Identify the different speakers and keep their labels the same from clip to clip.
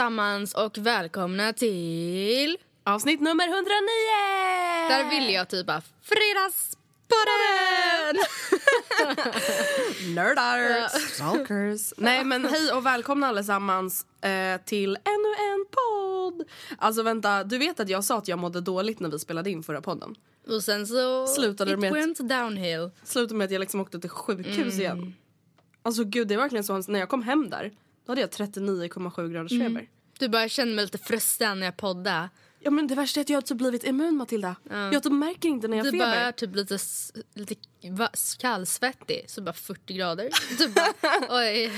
Speaker 1: allesammans och välkomna till...
Speaker 2: Avsnitt nummer 109!
Speaker 1: Där vill jag typ bara Fredagspodden!
Speaker 2: Nerdars, stalkers. Nej men hej och välkomna allesammans eh, till ännu en podd. Alltså vänta, du vet att jag sa att jag mådde dåligt när vi spelade in förra podden.
Speaker 1: Och sen så...
Speaker 2: Slutade
Speaker 1: it
Speaker 2: med att-
Speaker 1: went downhill.
Speaker 2: Slutade med att jag liksom åkte till sjukhus
Speaker 1: Mm.
Speaker 2: igen. Alltså gud det är verkligen så, när jag kom hem där då hade jag 39,7 graders
Speaker 1: Mm.
Speaker 2: feber.
Speaker 1: Du bara jag känner mig lite frustrerad när jag poddar.
Speaker 2: Ja men det värsta är att jag har typ blivit immun Matilda. Jag typ märker inte när jag
Speaker 1: Du
Speaker 2: feber.
Speaker 1: bara är typ lite, lite kallsvettig, så bara 40 grader. Du bara oj.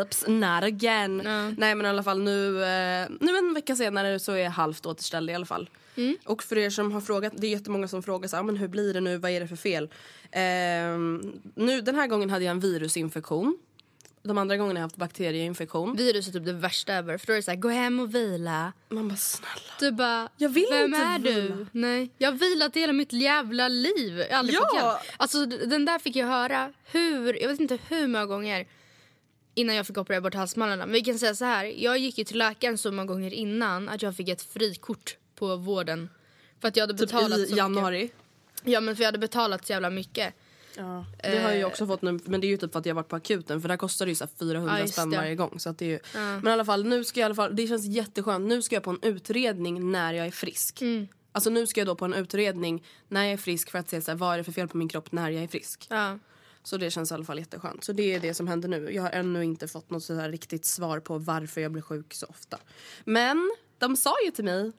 Speaker 2: Oops, not again.
Speaker 1: Ja.
Speaker 2: Nej men i alla fall nu, eh, nu en vecka senare så är jag halvt återställd i alla fall.
Speaker 1: Mm.
Speaker 2: Och för er som har frågat, det är jättemånga som frågar så här, "Ah, men hur blir det nu, vad är det för fel? Ehm, nu, den här gången hade jag en virusinfektion. De andra gångerna har jag haft bakterieinfektion.
Speaker 1: Virus är typ det värsta ever. För då är det så här, gå hem och vila.
Speaker 2: Man bara snälla.
Speaker 1: Du bara,
Speaker 2: Jag vill
Speaker 1: vem
Speaker 2: inte
Speaker 1: är
Speaker 2: vila."
Speaker 1: du? Nej, jag har vilat hela mitt jävla liv. Jag aldrig
Speaker 2: Ja.
Speaker 1: fått hjälp. Alltså den där fick jag höra hur, jag vet inte hur många gånger innan jag fick operera bort halsmallarna. Men vi kan säga så här, jag gick ju till läkaren så många gånger innan att jag fick ett frikort på vården. För att jag hade
Speaker 2: Typ
Speaker 1: betalat
Speaker 2: i
Speaker 1: så
Speaker 2: januari.
Speaker 1: Mycket. Ja men för jag hade betalat så jävla mycket.
Speaker 2: Ja, det har jag ju också fått nu, men det är ju typ för att jag varit på akuten för där kostar det ju så här 400
Speaker 1: Ja,
Speaker 2: spänn varje gång. Så att det är ju, Men i alla fall, nu ska jag i alla fall, det känns jätteskönt. Nu ska jag på en utredning när jag är frisk.
Speaker 1: Mm.
Speaker 2: Alltså nu ska jag då på en utredning när jag är frisk för att se så här, vad är det för fel på min kropp när jag är frisk.
Speaker 1: Ja.
Speaker 2: Så det känns i alla fall jätteskönt. Så det är det som händer nu. Jag har ännu inte fått något så här riktigt svar på varför jag blir sjuk så ofta. Men de sa ju till mig,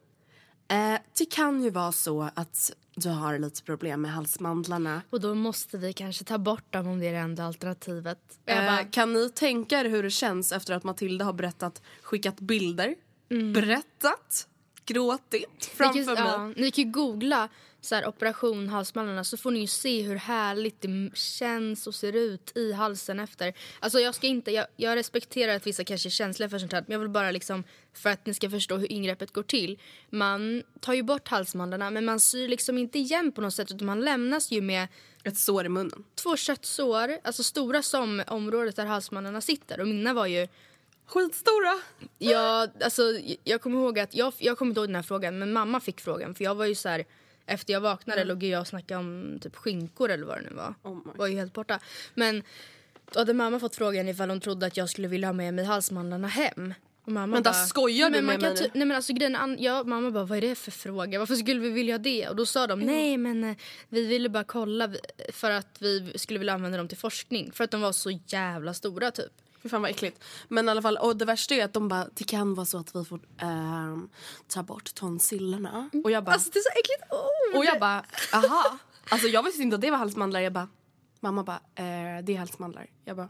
Speaker 2: eh, det kan ju vara så att du har lite problem med halsmandlarna.
Speaker 1: Och då måste vi kanske ta bort dem om det är det enda alternativet.
Speaker 2: Eh,
Speaker 1: bara,
Speaker 2: kan ni tänka er hur det känns efter att Matilda har berättat, skickat bilder, berättat, gråtit framför
Speaker 1: Ni kan,
Speaker 2: mig?
Speaker 1: ja, ni kan googla så här, operation halsmallarna så får ni ju se hur härligt det känns och ser ut i halsen efter. Alltså jag ska inte, jag, jag respekterar att vissa kanske är känsliga för sånt här men jag vill bara liksom för att ni ska förstå hur ingreppet går till. Man tar ju bort halsmandlarna men man syr liksom inte igen på något sätt utan man lämnas ju med
Speaker 2: Ett sår i munnen.
Speaker 1: två köttsår, alltså stora som området där halsmandlarna sitter och mina var ju
Speaker 2: Skitstora!
Speaker 1: Ja, alltså, jag kommer ihåg att jag, jag kommer inte ihåg den här frågan men mamma fick frågan för jag var ju så här efter jag vaknade låg ju jag och snackade om typ skinkor eller vad det nu var.
Speaker 2: Oh
Speaker 1: var ju helt borta. Men då hade mamma fått frågan ifall hon trodde att jag skulle vilja ha med mig halsmandlarna hem. Och mamma
Speaker 2: Vänta,
Speaker 1: bara,
Speaker 2: skojar du med mig nu?
Speaker 1: Nej men alltså grejen ja, mamma bara vad är det för fråga? Varför skulle vi vilja det? Och då sa de nej men eh, vi ville bara kolla för att vi skulle vilja använda dem till forskning. För att de var så jävla stora typ.
Speaker 2: Fy fan vad äckligt. Men i alla fall, och det värsta är att de bara, det kan vara så att vi får ehm, ta bort tonsillerna. Och jag bara,
Speaker 1: Alltså det är så äckligt. Oh,
Speaker 2: och jag bara, aha. Alltså jag visste inte att det var halsmandlar. Jag bara, mamma bara, eh, det är halsmandlar. Jag bara,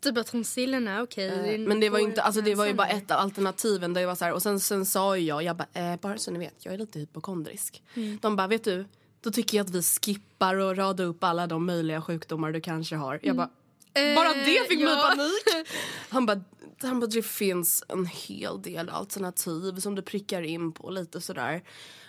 Speaker 1: Typ att tonsillerna, okej.
Speaker 2: eh, men det var ju inte, alltså det var ju bara ett av alternativen. Där jag var så här, och sen, sen sa jag, jag bara, eh, bara så ni vet, jag är lite hypokondrisk. De bara, vet du, då tycker jag att vi skippar och rada upp alla de möjliga sjukdomar du kanske har. Jag bara, bara det fick mig
Speaker 1: ja.
Speaker 2: panik. Han bara, han bara, det finns en hel del alternativ som du prickar in på lite sådär.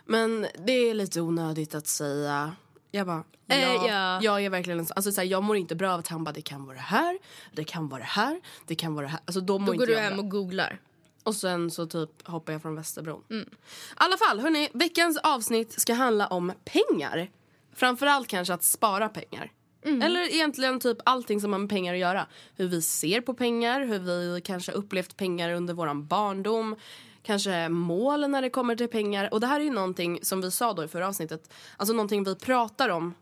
Speaker 2: Men det är lite onödigt att säga. Jag bara, ja,
Speaker 1: Eh, ja.
Speaker 2: jag är verkligen en alltså, såhär, jag mår inte bra av att han bara, det kan vara det här, det kan vara det här, det kan vara det här. Alltså då mår
Speaker 1: Då går du hem
Speaker 2: bra.
Speaker 1: och googlar.
Speaker 2: Och sen så typ hoppar jag från Västerbron. I alla fall, hörni, veckans avsnitt ska handla om pengar. Framförallt kanske att spara pengar. Eller egentligen typ allting som har med pengar att göra. Hur vi ser på pengar, hur vi kanske upplevt pengar under våran barndom. Kanske mål när det kommer till pengar. Och det här är ju någonting som vi sa då i förra avsnittet. Alltså någonting vi pratar om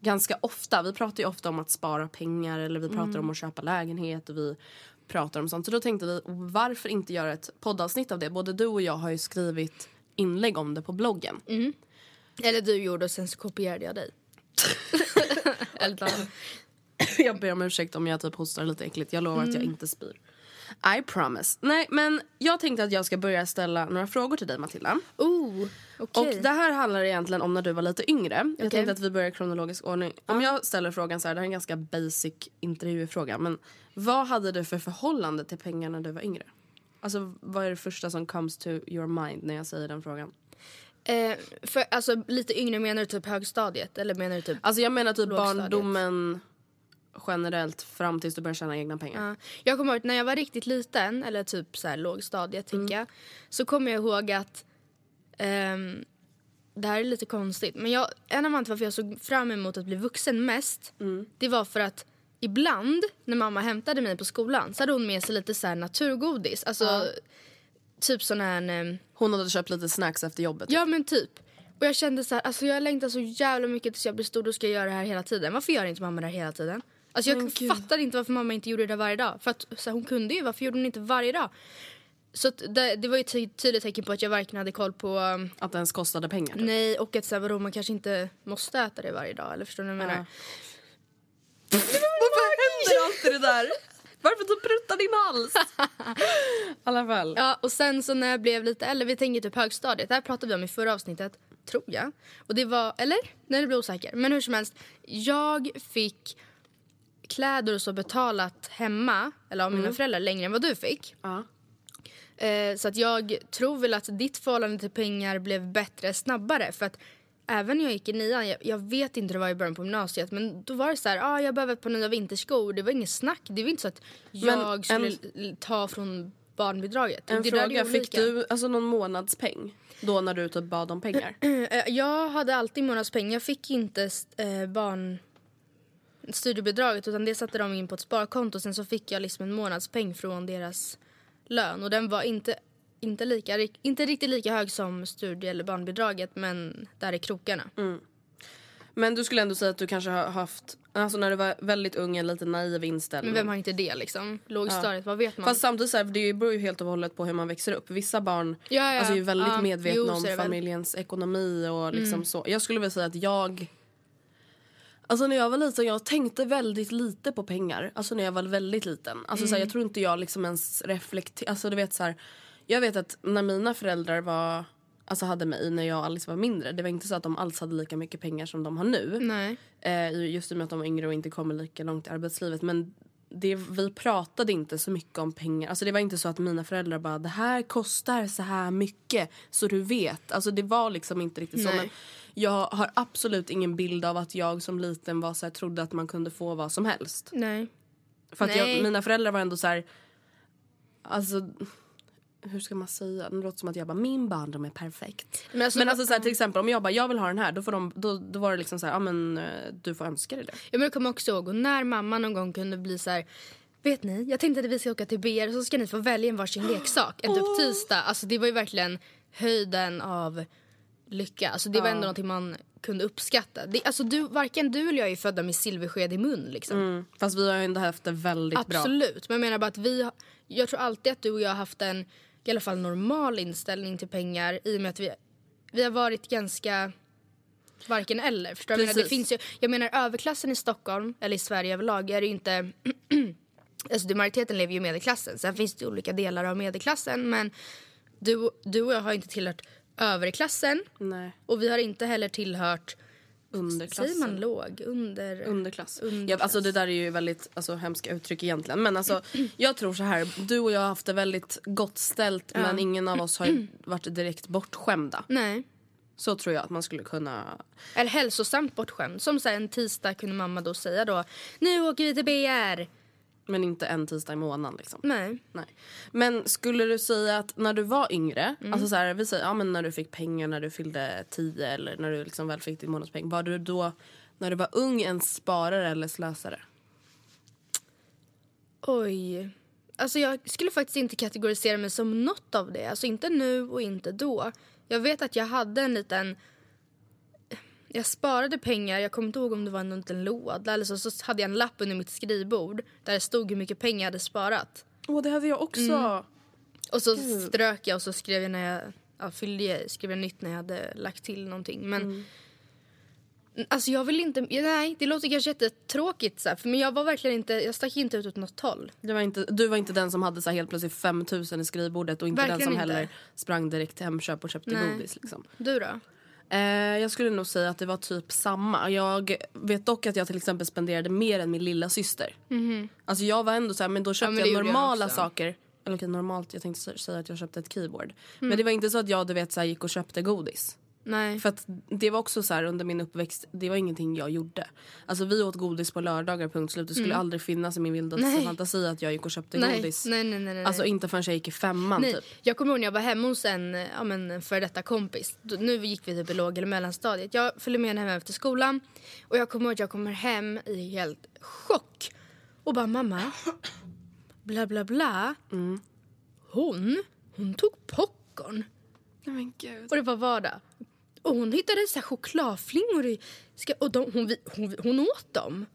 Speaker 2: ganska ofta. Vi pratar ju ofta om att spara pengar eller vi pratar om att köpa lägenhet och vi pratar om sånt. Så då tänkte vi, varför inte göra ett poddavsnitt av det? Både du och jag har ju skrivit inlägg om det på bloggen.
Speaker 1: Eller du gjorde och sen så kopierade jag dig.
Speaker 2: Jag ber om ursäkt om jag typ hostar lite äckligt. Jag lovar att jag inte spyr. I promise. Nej, men jag tänkte att jag ska börja ställa några frågor till dig Matilda.
Speaker 1: Oh, okej.
Speaker 2: Och det här handlar egentligen om när du var lite yngre. Jag
Speaker 1: Okej.
Speaker 2: tänkte att vi börjar i kronologisk ordning. Om jag ställer frågan så här, det här är en ganska basic intervjufråga. Men vad hade du för förhållande till pengar när du var yngre? Alltså vad är det första som comes to your mind när jag säger den frågan?
Speaker 1: Eh, för, alltså, lite yngre, menar du typ högstadiet? Eller menar du typ...
Speaker 2: Alltså jag menar typ barndomen generellt fram tills du börjar tjäna egna pengar.
Speaker 1: Ja. Jag kommer ihåg när jag var riktigt liten, eller typ så här lågstadiet tänker jag. Så kommer jag ihåg att, ehm, det här är lite konstigt, men jag, en av anledningarna till varför jag såg fram emot att bli vuxen mest, det var för att ibland när mamma hämtade mig på skolan så hade hon med sig lite så här naturgodis. Alltså typ sån här... ehm,
Speaker 2: Hon hade köpt lite snacks efter jobbet.
Speaker 1: Ja men typ. Och jag kände så här, alltså jag längtar så jävla mycket tills jag blir stor, då ska jag göra det här hela tiden. Varför gör inte mamma det här hela tiden? Alltså jag
Speaker 2: gud.
Speaker 1: fattar inte varför mamma inte gjorde det varje dag. För att så här, hon kunde ju, varför gjorde hon inte varje dag? Så det, det var ju ett ty- tydligt tecken på att jag varken hade koll på um,
Speaker 2: Att det ens kostade pengar. typ.
Speaker 1: nej och att så här, vadå, man kanske inte måste äta det varje dag. Eller förstår ni vad jag menar?
Speaker 2: Varför händer alltid det där? Varför du pruttar din hals? I alla fall.
Speaker 1: Ja, och sen så när jag blev lite äldre, vi tänker typ högstadiet, det här pratade vi om i förra avsnittet, tror jag. Och det var, eller? Nej, det blir osäker. Men hur som helst, jag fick kläder och så betalat hemma, eller av mina föräldrar, längre än vad du fick.
Speaker 2: Ja.
Speaker 1: Eh, så att jag tror väl att ditt förhållande till pengar blev bättre snabbare. För att även när jag gick i nian, jag, jag vet inte hur det var i början på gymnasiet, men då var det så här, ah, jag behöver ett par nya vinterskor. Det var inget snack. Det var inte så att
Speaker 2: Men
Speaker 1: jag skulle l- ta från barnbidraget.
Speaker 2: En
Speaker 1: det
Speaker 2: fråga, fick du alltså, någon månadspeng? Då när du typ bad om pengar?
Speaker 1: Eh, Jag hade alltid månadspeng. Jag fick inte eh, barn studiebidraget utan det satte de in på ett sparkonto. Sen så fick jag liksom en månadspeng från deras lön och den var inte, inte, lika, inte riktigt lika hög som studie eller barnbidraget men där är krokarna.
Speaker 2: Men du skulle ändå säga att du kanske har haft, alltså när du var väldigt ung, en lite naiv inställning.
Speaker 1: Men vem har inte det liksom? Lågstadiet, vad vet man?
Speaker 2: Fast samtidigt så här, det beror ju helt och hållet på hur man växer upp. Vissa barn
Speaker 1: Ja, ja.
Speaker 2: Alltså, är ju väldigt
Speaker 1: Ja,
Speaker 2: medvetna
Speaker 1: jo,
Speaker 2: om
Speaker 1: det väl. Mm.
Speaker 2: familjens ekonomi och liksom så. Jag skulle vilja säga att jag Alltså när jag var liten, jag tänkte väldigt lite på pengar. Alltså när jag var väldigt liten. Alltså så här, jag tror inte jag liksom ens reflekterade. Alltså du vet så här, Jag vet att när mina föräldrar var, alltså hade mig när jag och Alice var mindre. Det var inte så att de alls hade lika mycket pengar som de har nu.
Speaker 1: Nej.
Speaker 2: Eh, just i och med att de var yngre och inte kommer lika långt i arbetslivet. Men det, vi pratade inte så mycket om pengar. Alltså det var inte så att mina föräldrar bara det här kostar så här mycket så du vet. Alltså det var liksom inte riktigt så.
Speaker 1: Nej.
Speaker 2: Men jag har absolut ingen bild av att jag som liten var så här, trodde att man kunde få vad som helst.
Speaker 1: Nej.
Speaker 2: För att jag,
Speaker 1: Nej.
Speaker 2: mina föräldrar var ändå så här, alltså hur ska man säga? Det låter som att jag bara min barndom är perfekt.
Speaker 1: Men alltså-
Speaker 2: men alltså så här, till exempel om jag bara jag vill ha den här då, får de, då, då var det liksom så här, ja men eh, du får önska dig det.
Speaker 1: Jag men jag kommer också ihåg och när mamma någon gång kunde bli så här vet ni, jag tänkte att vi ska åka till BR så ska ni få välja en varsin leksak en typ tisdag. Alltså det var ju verkligen höjden av lycka. Alltså det var ändå någonting man kunde uppskatta. Det, alltså du, varken du eller jag är födda med silversked i mun liksom.
Speaker 2: Mm. Fast vi har ju ändå haft det väldigt bra.
Speaker 1: Absolut, men jag menar bara att vi, jag tror alltid att du och jag har haft en i alla fall normal inställning till pengar i och med att vi, vi har varit ganska varken eller. Förstår? Jag menar, det finns ju, jag menar överklassen i Stockholm, eller i Sverige överlag, är det ju inte Alltså det, majoriteten lever ju i medelklassen. Sen finns det olika delar av medelklassen. Men du, du och jag har inte tillhört överklassen.
Speaker 2: Nej,
Speaker 1: Och vi har inte heller tillhört,
Speaker 2: underklassen.
Speaker 1: säger man låg? Under...
Speaker 2: Underklass.
Speaker 1: Underklass.
Speaker 2: Ja, alltså det där är ju väldigt alltså, hemska uttryck egentligen. Men alltså, jag tror så här, du och jag har haft det väldigt gott ställt men ingen av oss har varit direkt bortskämda.
Speaker 1: Nej.
Speaker 2: Så tror jag att man skulle kunna...
Speaker 1: Eller hälsosamt bortskämd. Som så här, en tisdag kunde mamma då säga då Nu åker vi till BR.
Speaker 2: Men inte en tisdag i månaden liksom.
Speaker 1: Nej.
Speaker 2: Nej. Men skulle du säga att när du var yngre, alltså så här, vi säger ja, men när du fick pengar när du fyllde 10 eller när du liksom väl fick din månadspeng. Var du då när du var ung en sparare eller slösare?
Speaker 1: Oj. Alltså jag skulle faktiskt inte kategorisera mig som något av det. Alltså inte nu och inte då. Jag vet att jag hade en liten... Jag sparade pengar, jag kommer inte ihåg om det var en liten låda eller så, så hade jag en lapp under mitt skrivbord där det stod hur mycket pengar jag hade sparat.
Speaker 2: Åh, det hade jag också.
Speaker 1: Och så strök jag och så skrev jag när jag ja, fyllde skrev jag nytt när jag hade lagt till någonting. Men alltså jag vill inte, nej det låter kanske jättetråkigt så här, för men jag var verkligen inte, jag stack inte ut åt något håll.
Speaker 2: Det var inte, du var inte den som hade så här helt plötsligt 5000 i skrivbordet och inte den
Speaker 1: Verkligen
Speaker 2: som
Speaker 1: inte.
Speaker 2: heller sprang direkt till Hemköp och köpte
Speaker 1: Nej.
Speaker 2: godis. Liksom.
Speaker 1: Du då?
Speaker 2: Eh, jag skulle nog säga att det var typ samma. Jag vet dock att jag till exempel spenderade mer än min lilla syster. Alltså jag var ändå så här, men då köpte
Speaker 1: Mhm. men
Speaker 2: jag
Speaker 1: jag
Speaker 2: normala
Speaker 1: också.
Speaker 2: saker. Eller okej, normalt, jag tänkte sä- säga att jag köpte ett keyboard.
Speaker 1: Mm.
Speaker 2: Men det var inte så att jag du vet, så här, gick och köpte godis.
Speaker 1: Nej.
Speaker 2: För att det var också så här under min uppväxt, det var ingenting jag gjorde. Alltså vi åt godis på lördagar punkt slut. Det skulle aldrig finnas i min vildaste
Speaker 1: Mm.
Speaker 2: Fantasi att jag gick och köpte
Speaker 1: nej.
Speaker 2: godis.
Speaker 1: nej, nej, nej, nej.
Speaker 2: Alltså inte förrän jag gick i femman
Speaker 1: nej.
Speaker 2: typ.
Speaker 1: Jag kommer ihåg när jag var hemma hos en, ja, men, en före detta kompis. Nu gick vi typ i låg eller mellanstadiet. Jag följde med henne hem efter skolan. Och jag kommer ihåg att jag kommer hem i helt chock. Och bara mamma, bla bla bla.
Speaker 2: Mm.
Speaker 1: Hon, hon tog popcorn.
Speaker 2: Nej men gud.
Speaker 1: Och det var vardag. Och hon hittade så här chokladflingor i... Och de, hon, hon, hon åt dem.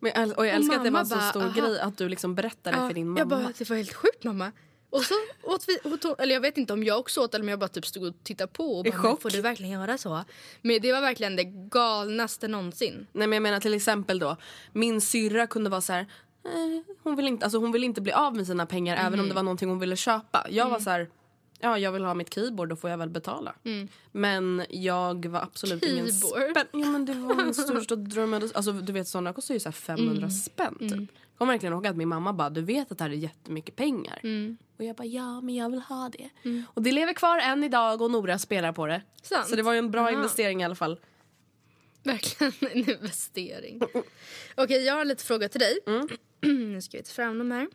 Speaker 2: Men jag, och jag älskar att det var en så stor
Speaker 1: aha.
Speaker 2: grej att du liksom berättade för din mamma.
Speaker 1: Jag bara, det var helt sjukt mamma. Och så åt vi, åt, eller jag vet inte om jag också åt eller om jag bara typ stod och tittade på och bara,
Speaker 2: chock.
Speaker 1: "Men får du verkligen göra så? Men det var verkligen det galnaste någonsin.
Speaker 2: Nej men jag menar till exempel då, min syrra kunde vara så här. Eh, hon, vill inte, alltså hon vill inte bli av med sina pengar även
Speaker 1: Mhm.
Speaker 2: om det var någonting hon ville köpa. Jag
Speaker 1: Mm.
Speaker 2: var så här, ja jag vill ha mitt keyboard då får jag väl betala. Men jag var absolut ingen
Speaker 1: Keyboard?
Speaker 2: spänn. Ja men det var min största dröm. Alltså du vet sådana kostar ju så här 500
Speaker 1: Mm.
Speaker 2: spänn typ. Jag kommer verkligen ihåg att min mamma bara, du vet att det här är jättemycket pengar. Och jag bara, ja men jag vill ha det. Och det lever kvar än idag och Nora spelar på det.
Speaker 1: Sant.
Speaker 2: Så det var ju en bra
Speaker 1: Ja.
Speaker 2: investering i alla fall.
Speaker 1: Verkligen en investering. Okej, jag har lite frågor till dig. nu ska vi ta fram de här.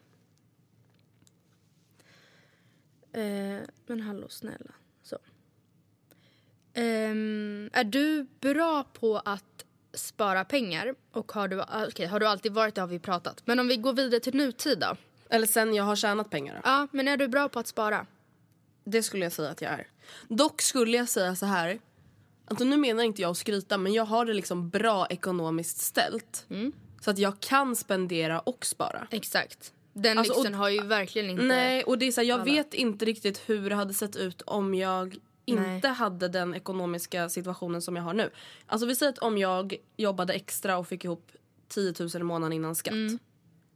Speaker 1: Eh, men hallå snälla. Så. Ehm, är du bra på att spara pengar? Och har du, ah, okej, har du alltid varit det har vi pratat. Men om vi går vidare till nutid då?
Speaker 2: Eller sen jag har tjänat pengar. då.
Speaker 1: Ja, men är du bra på att spara?
Speaker 2: Det skulle jag säga att jag är. Dock skulle jag säga så här. Alltså nu menar inte jag att skryta men jag har det liksom bra ekonomiskt ställt. Så att jag kan spendera och spara.
Speaker 1: Exakt. Den
Speaker 2: Alltså,
Speaker 1: lyxen
Speaker 2: och-
Speaker 1: har ju verkligen inte...
Speaker 2: Nej och det är så här, jag
Speaker 1: alla.
Speaker 2: vet inte riktigt hur det hade sett ut om jag inte
Speaker 1: Nej.
Speaker 2: hade den ekonomiska situationen som jag har nu. Alltså vi säger att om jag jobbade extra och fick ihop 10 000 i månaden innan skatt.
Speaker 1: Mm.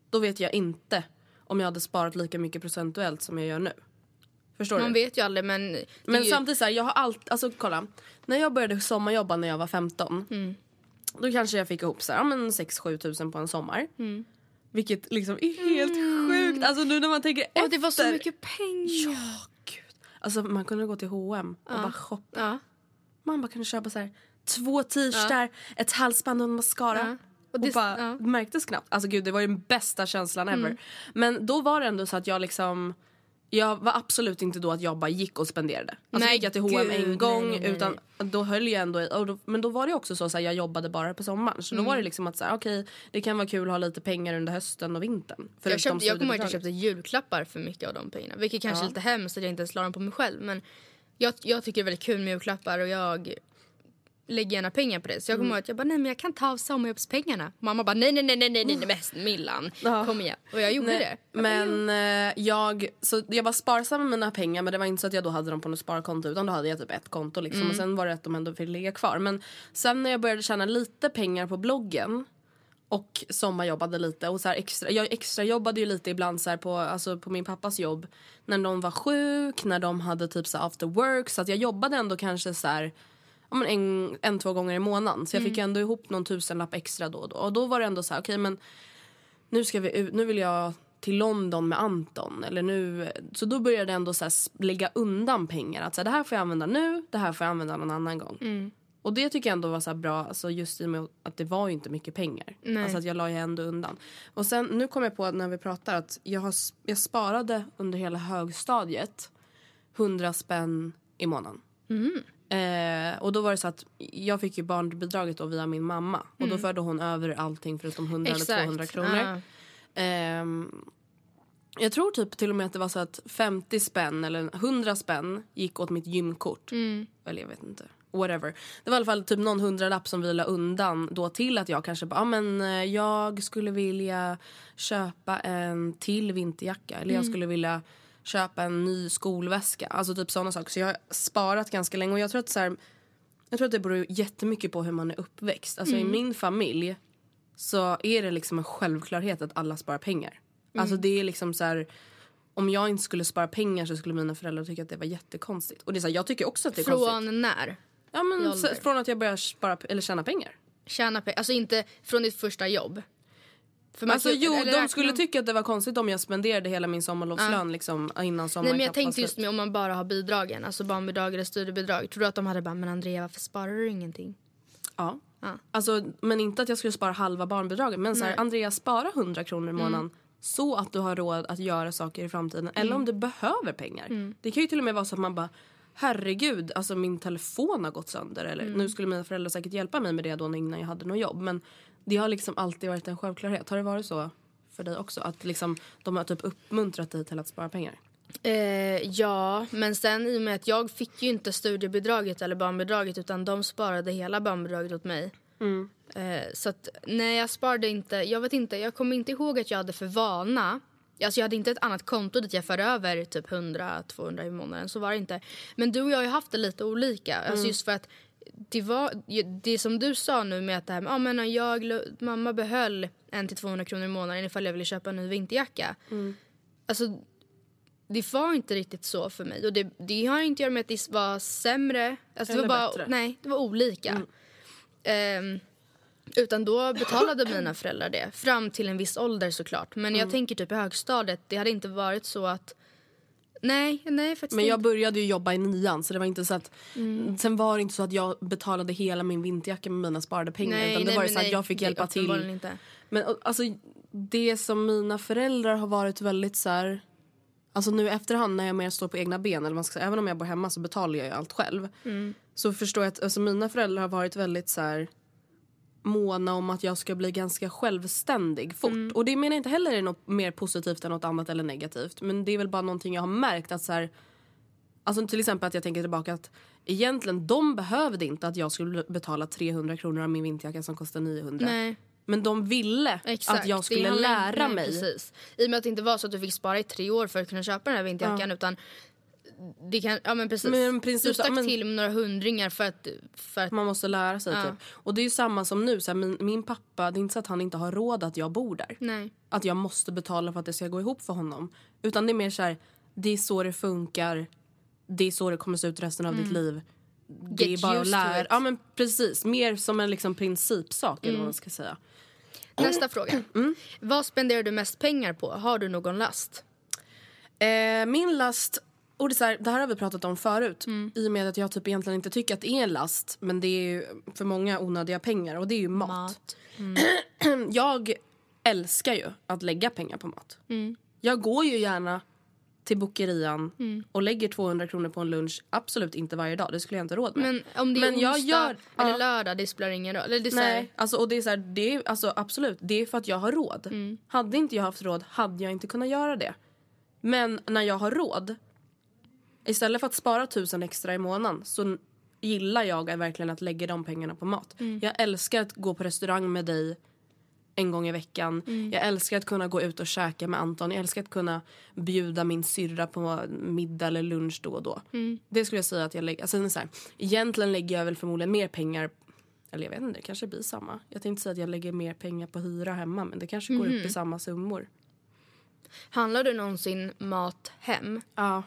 Speaker 2: Då vet jag inte om jag hade sparat lika mycket procentuellt som jag gör nu. Förstår
Speaker 1: Man
Speaker 2: du?
Speaker 1: vet ju aldrig men...
Speaker 2: Men
Speaker 1: ju,
Speaker 2: samtidigt så här, jag har allt, alltså kolla. När jag började sommarjobba när jag var 15.
Speaker 1: Mm.
Speaker 2: Då kanske jag fick ihop så här, ja, men 6-7 tusen på en sommar.
Speaker 1: Mm.
Speaker 2: Vilket liksom är helt sjukt. Alltså nu när man tänker
Speaker 1: Åh,
Speaker 2: efter.
Speaker 1: det var så mycket pengar.
Speaker 2: Ja, gud. Alltså man kunde gå till H&M och bara shoppa.
Speaker 1: Ja.
Speaker 2: Man bara kunde köpa så här två t-shirtar, ett halsband och en mascara.
Speaker 1: Ja.
Speaker 2: Och,
Speaker 1: Och det-
Speaker 2: bara
Speaker 1: ja.
Speaker 2: märktes knappt. Alltså gud det var ju den bästa känslan ever.
Speaker 1: Mm.
Speaker 2: Men då var det ändå så att jag liksom jag var absolut inte då att jag bara gick och spenderade. Alltså
Speaker 1: Nej,
Speaker 2: gick jag till H&M en gång
Speaker 1: nej, nej,
Speaker 2: utan då höll jag ändå då, Men då var det också så att jag jobbade bara på sommaren. Så då
Speaker 1: Mm.
Speaker 2: var det liksom att så här, okej det kan vara kul att ha lite pengar under hösten och vintern.
Speaker 1: Jag, köpte, jag kommer ihåg att jag köpte julklappar för mycket av de pengarna. Vilket kanske är lite hemskt att jag inte ens la dem på mig själv. Men jag, jag tycker det är väldigt kul med julklappar och jag lägger gärna pengar på det. Så jag
Speaker 2: Mm.
Speaker 1: kommer ihåg att jag bara, nej men jag kan ta av sommarjobbspengarna. Mamma bara, nej nej nej nej nej, nej, men Millan, kom igen. Och jag gjorde
Speaker 2: Nej,
Speaker 1: det.
Speaker 2: Men eh, jag, så jag var sparsam med mina pengar men det var inte så att jag då hade dem på något sparkonto utan då hade jag typ ett konto liksom
Speaker 1: Mm.
Speaker 2: och sen var det att de ändå fick ligga kvar. Men sen när jag började tjäna lite pengar på bloggen och sommarjobbade lite och så extra, jag extra jobbade ju lite ibland så på, alltså på min pappas jobb när de var sjuk, när de hade typ så after work så att jag jobbade ändå kanske så en, en, två gånger i månaden. Så jag fick ju ändå ihop någon tusenlapp extra då och då. Och då var det ändå så här, okej men nu, ska vi ut, nu vill jag till London med Anton. Eller nu, så då började jag ändå så här lägga undan pengar. Att så här, det här får jag använda nu, det här får jag använda någon annan gång. Och det tycker jag ändå var så bra, alltså just i och med att det var ju inte mycket pengar. Alltså att jag la ju ändå undan. Och sen, nu kom jag på när vi pratar att jag, har, jag sparade under hela högstadiet 100 spänn i månaden. Eh, och då var det så att jag fick ju barnbidraget då via min mamma. Och då förde hon över allting förutom 100 eller
Speaker 1: Exakt.
Speaker 2: 200 kronor.
Speaker 1: Ja.
Speaker 2: Ehm, jag tror typ till och med att det var så att 50 spänn eller 100 spänn gick åt mitt gymkort. Eller jag vet inte. Whatever. Det var i alla fall typ någon hundralapp som vi la undan då till att jag kanske bara, ah, men eh, jag skulle vilja köpa en till vinterjacka. Eller jag skulle vilja köpa en ny skolväska. Alltså typ sådana saker. Så jag har sparat ganska länge och jag tror att så här, jag tror att det beror jättemycket på hur man är uppväxt. Alltså i min familj så är det liksom en självklarhet att alla sparar pengar. Alltså det är liksom så här om jag inte skulle spara pengar så skulle mina föräldrar tycka att det var jättekonstigt. Och det är så här, jag tycker också att det är konstigt.
Speaker 1: Från när?
Speaker 2: Ja men så, från att jag börjar spara eller tjäna pengar.
Speaker 1: Tjäna pengar, alltså inte från ditt första jobb. För man
Speaker 2: Alltså
Speaker 1: kan-
Speaker 2: jo, de skulle tycka att det var konstigt om jag spenderade hela min sommarlovslön liksom innan sommaren
Speaker 1: Nej men jag tänkte just med om man bara har bidragen, alltså barnbidrag eller studiebidrag. Tror du att de hade bara, men Andrea varför sparar du ingenting?
Speaker 2: Ja.
Speaker 1: Ja.
Speaker 2: Alltså, men inte att jag skulle spara halva barnbidraget. Men så här. Andrea, spara 100 kronor i månaden. Så att du har råd att göra saker i framtiden. Eller om du behöver pengar. Det kan ju till och med vara så att man bara Herregud, alltså min telefon har gått sönder. Eller nu skulle mina föräldrar säkert hjälpa mig med det då innan jag hade något jobb. Men det har liksom alltid varit en självklarhet. Har det varit så för dig också? Att liksom, de har typ uppmuntrat dig till att spara pengar?
Speaker 1: Eh, ja, men sen i och med att jag fick ju inte studiebidraget eller barnbidraget utan de sparade hela barnbidraget åt mig. Eh, så att nej, jag sparade inte. Jag vet inte, jag kommer inte ihåg att jag hade för vana. Alltså jag hade inte ett annat konto dit jag för över typ 100-200 i månaden. Så var det inte. Men du och jag har ju haft det lite olika. Alltså just för att det var det som du sa nu med att det här med, ah, men jag, mamma behöll 1-200 kronor i månaden ifall jag ville köpa en ny vinterjacka. Alltså det var inte riktigt så för mig. Och det, det har inte att göra med att det var sämre. Alltså det
Speaker 2: Eller
Speaker 1: var bara,
Speaker 2: bättre.
Speaker 1: Nej, det var olika. Ehm, utan då betalade mina föräldrar det. Fram till en viss ålder såklart. Men
Speaker 2: Mm.
Speaker 1: jag tänker typ i högstadiet, det hade inte varit så att... Nej, nej faktiskt
Speaker 2: Men jag började ju jobba i nian så det var inte så att
Speaker 1: Mm.
Speaker 2: Sen var det inte så att jag betalade hela min vinterjacka med mina sparade pengar
Speaker 1: Nej,
Speaker 2: utan det
Speaker 1: nej,
Speaker 2: var ju så att
Speaker 1: nej,
Speaker 2: jag fick hjälpa till.
Speaker 1: Inte.
Speaker 2: Men alltså det som mina föräldrar har varit väldigt så här Alltså nu efterhand när jag mer står på egna ben eller man ska säga, även om jag bor hemma så betalar jag ju allt själv.
Speaker 1: Mm.
Speaker 2: Så förstår jag att alltså, mina föräldrar har varit väldigt så här måna om att jag ska bli ganska självständig fort.
Speaker 1: Mm.
Speaker 2: Och det menar jag inte heller är något mer positivt än något annat eller negativt. Men det är väl bara någonting jag har märkt att så här Alltså till exempel att jag tänker tillbaka att egentligen de behövde inte att jag skulle betala 300 kronor av min vinterjacka som kostar 900.
Speaker 1: Nej,
Speaker 2: Men de ville
Speaker 1: exakt.
Speaker 2: att jag skulle lära mig.
Speaker 1: Precis. I och med att det inte var så att du fick spara i tre år för att kunna köpa den här vinterjackan utan det kan, ja men precis.
Speaker 2: Men princip
Speaker 1: du
Speaker 2: så-
Speaker 1: stack
Speaker 2: men-
Speaker 1: till med några hundringar för att, för att
Speaker 2: Man måste lära sig
Speaker 1: Ja.
Speaker 2: typ. Och det är ju samma som nu. Så här, min, min pappa, det är inte så att han inte har råd att jag bor där.
Speaker 1: nej.
Speaker 2: Att jag måste betala för att det ska gå ihop för honom. Utan det är mer så här, det är så det funkar. Det är så det kommer se ut resten av ditt liv. Det
Speaker 1: Mm. Get
Speaker 2: är bara att lära. Ja men precis. Mer som en liksom principsak eller
Speaker 1: Mm.
Speaker 2: vad man ska säga.
Speaker 1: Nästa fråga.
Speaker 2: Mm.
Speaker 1: Vad spenderar du mest pengar på? Har du någon last?
Speaker 2: Eh, min last, och det, är så här, det här har vi pratat om förut.
Speaker 1: Mm.
Speaker 2: I och med att jag typ egentligen inte tycker att det är en last. Men det är för många onödiga pengar och det är ju mat. Jag älskar ju att lägga pengar på mat. Jag går ju gärna till bokerian
Speaker 1: Mm.
Speaker 2: och lägger 200 kronor på en lunch, absolut inte varje dag. Det skulle jag inte råd med.
Speaker 1: Men om det är
Speaker 2: Men jag gör-
Speaker 1: eller
Speaker 2: ja.
Speaker 1: lördag, det spelar ingen roll. Eller det är här-
Speaker 2: Nej, alltså, och det är så här, det är, alltså, absolut, det är för att jag har råd.
Speaker 1: Mm.
Speaker 2: Hade inte jag haft råd hade jag inte kunnat göra det. Men när jag har råd, istället för att spara tusen extra i månaden så gillar jag verkligen att lägga de pengarna på mat.
Speaker 1: Mm.
Speaker 2: Jag älskar att gå på restaurang med dig en gång i veckan.
Speaker 1: Mm.
Speaker 2: Jag älskar att kunna gå ut och käka med Anton. Jag älskar att kunna bjuda min syrra på middag eller lunch då och då.
Speaker 1: Mm.
Speaker 2: Det skulle jag säga att jag lägger. Alltså, så här, egentligen lägger jag väl förmodligen mer pengar eller jag vet inte, det kanske blir samma. Jag tänkte säga att jag lägger mer pengar på hyra hemma men det kanske går
Speaker 1: Mhm.
Speaker 2: upp i samma summor.
Speaker 1: Handlar du någonsin mat hem?
Speaker 2: Ja.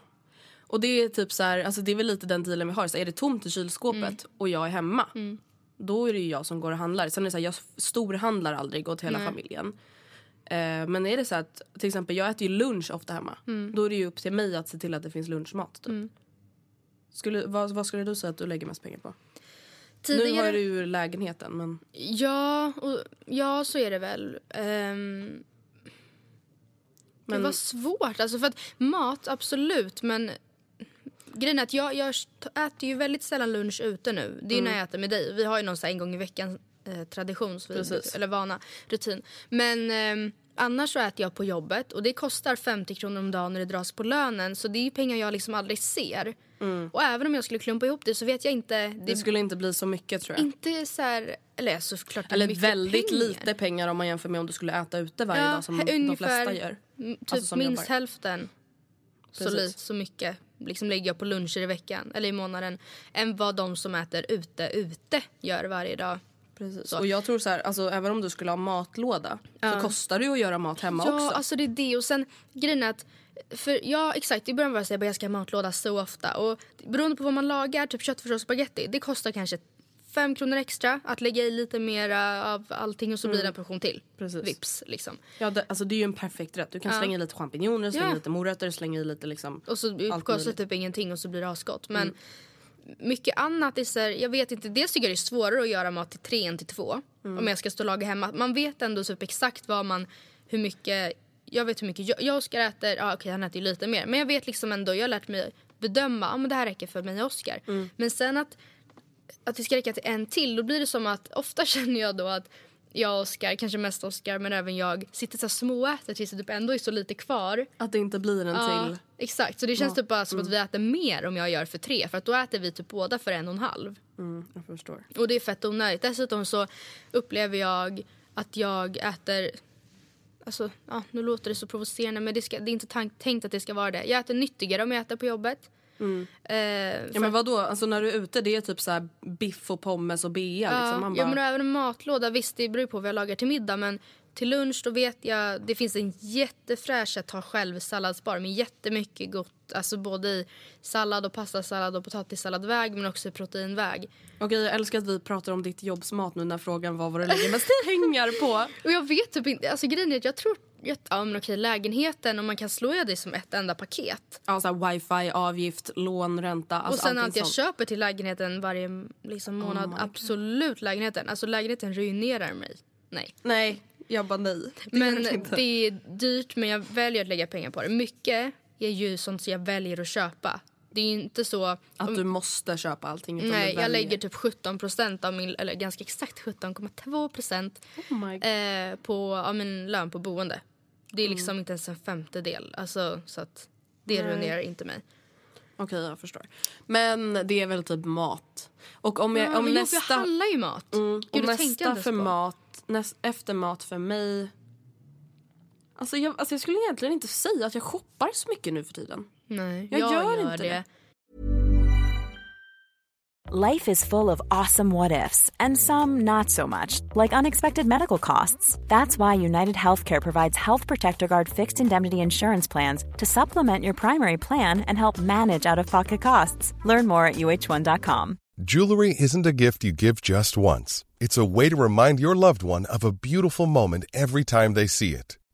Speaker 2: Och det är typ så här, alltså det är väl lite den dealen vi har. Så är det tomt i kylskåpet
Speaker 1: Mm.
Speaker 2: och jag är hemma. Då är det ju jag som går och handlar. Sen är det så här, jag storhandlar aldrig åt hela familjen. Eh, men är det så att till exempel jag äter ju lunch ofta hemma.
Speaker 1: Mm.
Speaker 2: Då är det ju upp till mig att se till att det finns lunchmat. Typ. Skulle, vad, vad skulle du säga att du lägger mest pengar på?
Speaker 1: Tidigare...
Speaker 2: Nu har du ju lägenheten men
Speaker 1: Ja, och, ja så är det väl. Um, Det
Speaker 2: Men-
Speaker 1: var svårt. Alltså för att mat, absolut. Men grejen är att jag, jag äter ju väldigt sällan lunch ute nu. Det är ju när jag äter med dig. Vi har ju någon så en gång i veckan eh, tradition, eller vana, rutin. Men ehm, annars så äter jag på jobbet och det kostar 50 kronor om dagen när det dras på lönen. Så det är pengar jag liksom aldrig ser. Och även om jag skulle klumpa ihop det så vet jag inte. Det,
Speaker 2: det skulle inte bli så mycket tror jag.
Speaker 1: inte så här, eller såklart
Speaker 2: Eller väldigt
Speaker 1: pengar.
Speaker 2: lite pengar om man jämför med om du skulle äta ute varje
Speaker 1: Ja,
Speaker 2: dag som
Speaker 1: he-
Speaker 2: de
Speaker 1: ungefär
Speaker 2: flesta gör.
Speaker 1: Mm, Typ
Speaker 2: Alltså
Speaker 1: minst hälften så, lite, så mycket liksom jag på luncher i veckan eller i månaden än vad de som äter ute ute gör varje dag.
Speaker 2: Precis.
Speaker 1: Så.
Speaker 2: Och jag tror så här, alltså, även om du skulle ha matlåda så kostar det ju att göra mat hemma
Speaker 1: ja,
Speaker 2: också.
Speaker 1: alltså det är det. Och sen grejen är att för ja, exakt. I början var det så att jag ska ha matlåda så ofta. Och beroende på vad man lagar, typ köttfärs och spagetti, det kostar kanske fem kronor extra att lägga i lite mer av allting och så blir det en portion till.
Speaker 2: Mm. Precis.
Speaker 1: Vips liksom.
Speaker 2: Ja, det, alltså, det är ju en perfekt rätt. Du kan slänga i lite champinjoner, slänga
Speaker 1: Ja.
Speaker 2: lite morötter, slänga i lite liksom...
Speaker 1: Och så kostar typ ingenting och så blir det asgott. Men mycket annat är så här, jag vet inte, dels tycker jag det är svårare att göra mat till tre än till två. Om jag ska stå och laga hemma. Man vet ändå typ exakt vad man, hur mycket, jag vet hur mycket jag, jag Oskar äter, ja okej han äter ju lite mer. Men jag vet liksom ändå, jag har lärt mig bedöma, ja men det här räcker för mig och Oskar. Men sen att, att det ska räcka till en till, då blir det som att, ofta känner jag då att jag och Oskar, kanske mest Oskar men även jag, sitter så här småäter tills det typ ändå är så lite kvar.
Speaker 2: Att det inte blir en
Speaker 1: Ja,
Speaker 2: till.
Speaker 1: exakt. Så det känns typ bara som att vi äter mer om jag gör för tre. För att då äter vi typ båda för en och en halv.
Speaker 2: Mm, jag förstår.
Speaker 1: Och det är fett onödigt. Dessutom så upplever jag att jag äter... Alltså, ja, nu låter det så provocerande men det, ska, det är inte tänkt att det ska vara det. Jag äter nyttigare om jag äter på jobbet. Eh,
Speaker 2: Ja, men vad då? Alltså när du är ute, det är typ så här biff och pommes och bea.
Speaker 1: Ja,
Speaker 2: liksom. Man
Speaker 1: ja,
Speaker 2: bara,
Speaker 1: men även en matlåda, visst det beror på vad jag lagar till middag men till lunch då vet jag, det finns en jättefräsch att ta själv salladsbar med jättemycket gott, alltså både i sallad och pastasallad och potatissalladväg men också i proteinväg.
Speaker 2: Okej, jag älskar att vi pratar om ditt jobbs mat nu när frågan var vad du lägger mest pengar på.
Speaker 1: Och jag vet typ inte, alltså grejen är att jag tror, ja men okej lägenheten och man kan slå det som ett enda paket.
Speaker 2: Ja, så wifi, avgift, lån, ränta. Alltså
Speaker 1: och sen allt jag
Speaker 2: sånt.
Speaker 1: köper till lägenheten varje liksom, månad, absolut lägenheten. Alltså lägenheten ruinerar mig. Nej.
Speaker 2: Nej, jag bara nej. Det
Speaker 1: Men
Speaker 2: det
Speaker 1: är dyrt men jag väljer att lägga pengar på det. Mycket är ju sånt som jag väljer att köpa. Det är inte så...
Speaker 2: Att du måste köpa allting.
Speaker 1: Nej, jag lägger typ 17 procent av min, eller ganska exakt 17,2 procent
Speaker 2: Oh
Speaker 1: eh, på av min lön på boende. Det
Speaker 2: Mm.
Speaker 1: är liksom inte ens en femtedel. Alltså, så att det ruinerar inte mig.
Speaker 2: Okej, jag förstår. Men det är väl typ mat. Och om, jag,
Speaker 1: Ja,
Speaker 2: om
Speaker 1: men
Speaker 2: nästa...
Speaker 1: Jo, jag handlar ju mat.
Speaker 2: Mm,
Speaker 1: Gud,
Speaker 2: och nästa för
Speaker 1: på.
Speaker 2: mat, näst, efter mat för mig... Alltså jag, alltså jag skulle egentligen inte säga att jag shoppar så mycket nu för tiden.
Speaker 1: Nej,
Speaker 2: Jag gör inte det.
Speaker 3: Life is full of awesome what ifs, and some not so much, like unexpected medical costs. That's why United Healthcare provides Health Protector Guard fixed indemnity insurance plans to supplement your primary plan and help manage out of pocket costs. Learn more at uh1.com.
Speaker 4: Jewelry isn't a gift you give just once. It's a way to remind your loved one of a beautiful moment every time they see it.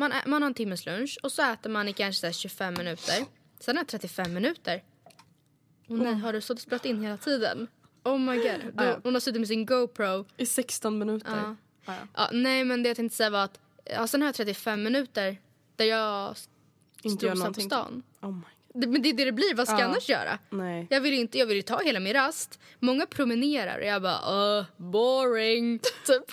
Speaker 1: man, ä- man har en timmes lunch och så äter man i kanske så här 25 minuter. Sen är det 35 minuter. Och nej, har du stått och spelat in hela tiden? Oh my god. Då,
Speaker 2: Ja.
Speaker 1: Hon har suttit med sin GoPro.
Speaker 2: I 16 minuter.
Speaker 1: Ja.
Speaker 2: Ja, ja.
Speaker 1: Nej men det jag tänkte säga var att ja, sen har jag 35 minuter där jag strosar på stan.
Speaker 2: Oh my
Speaker 1: Det, men det är det det blir, vad ska jag
Speaker 2: Ja.
Speaker 1: annars göra?
Speaker 2: Nej.
Speaker 1: Jag vill inte, jag vill ju ta hela min rast. Många promenerar och jag bara uh, boring. typ.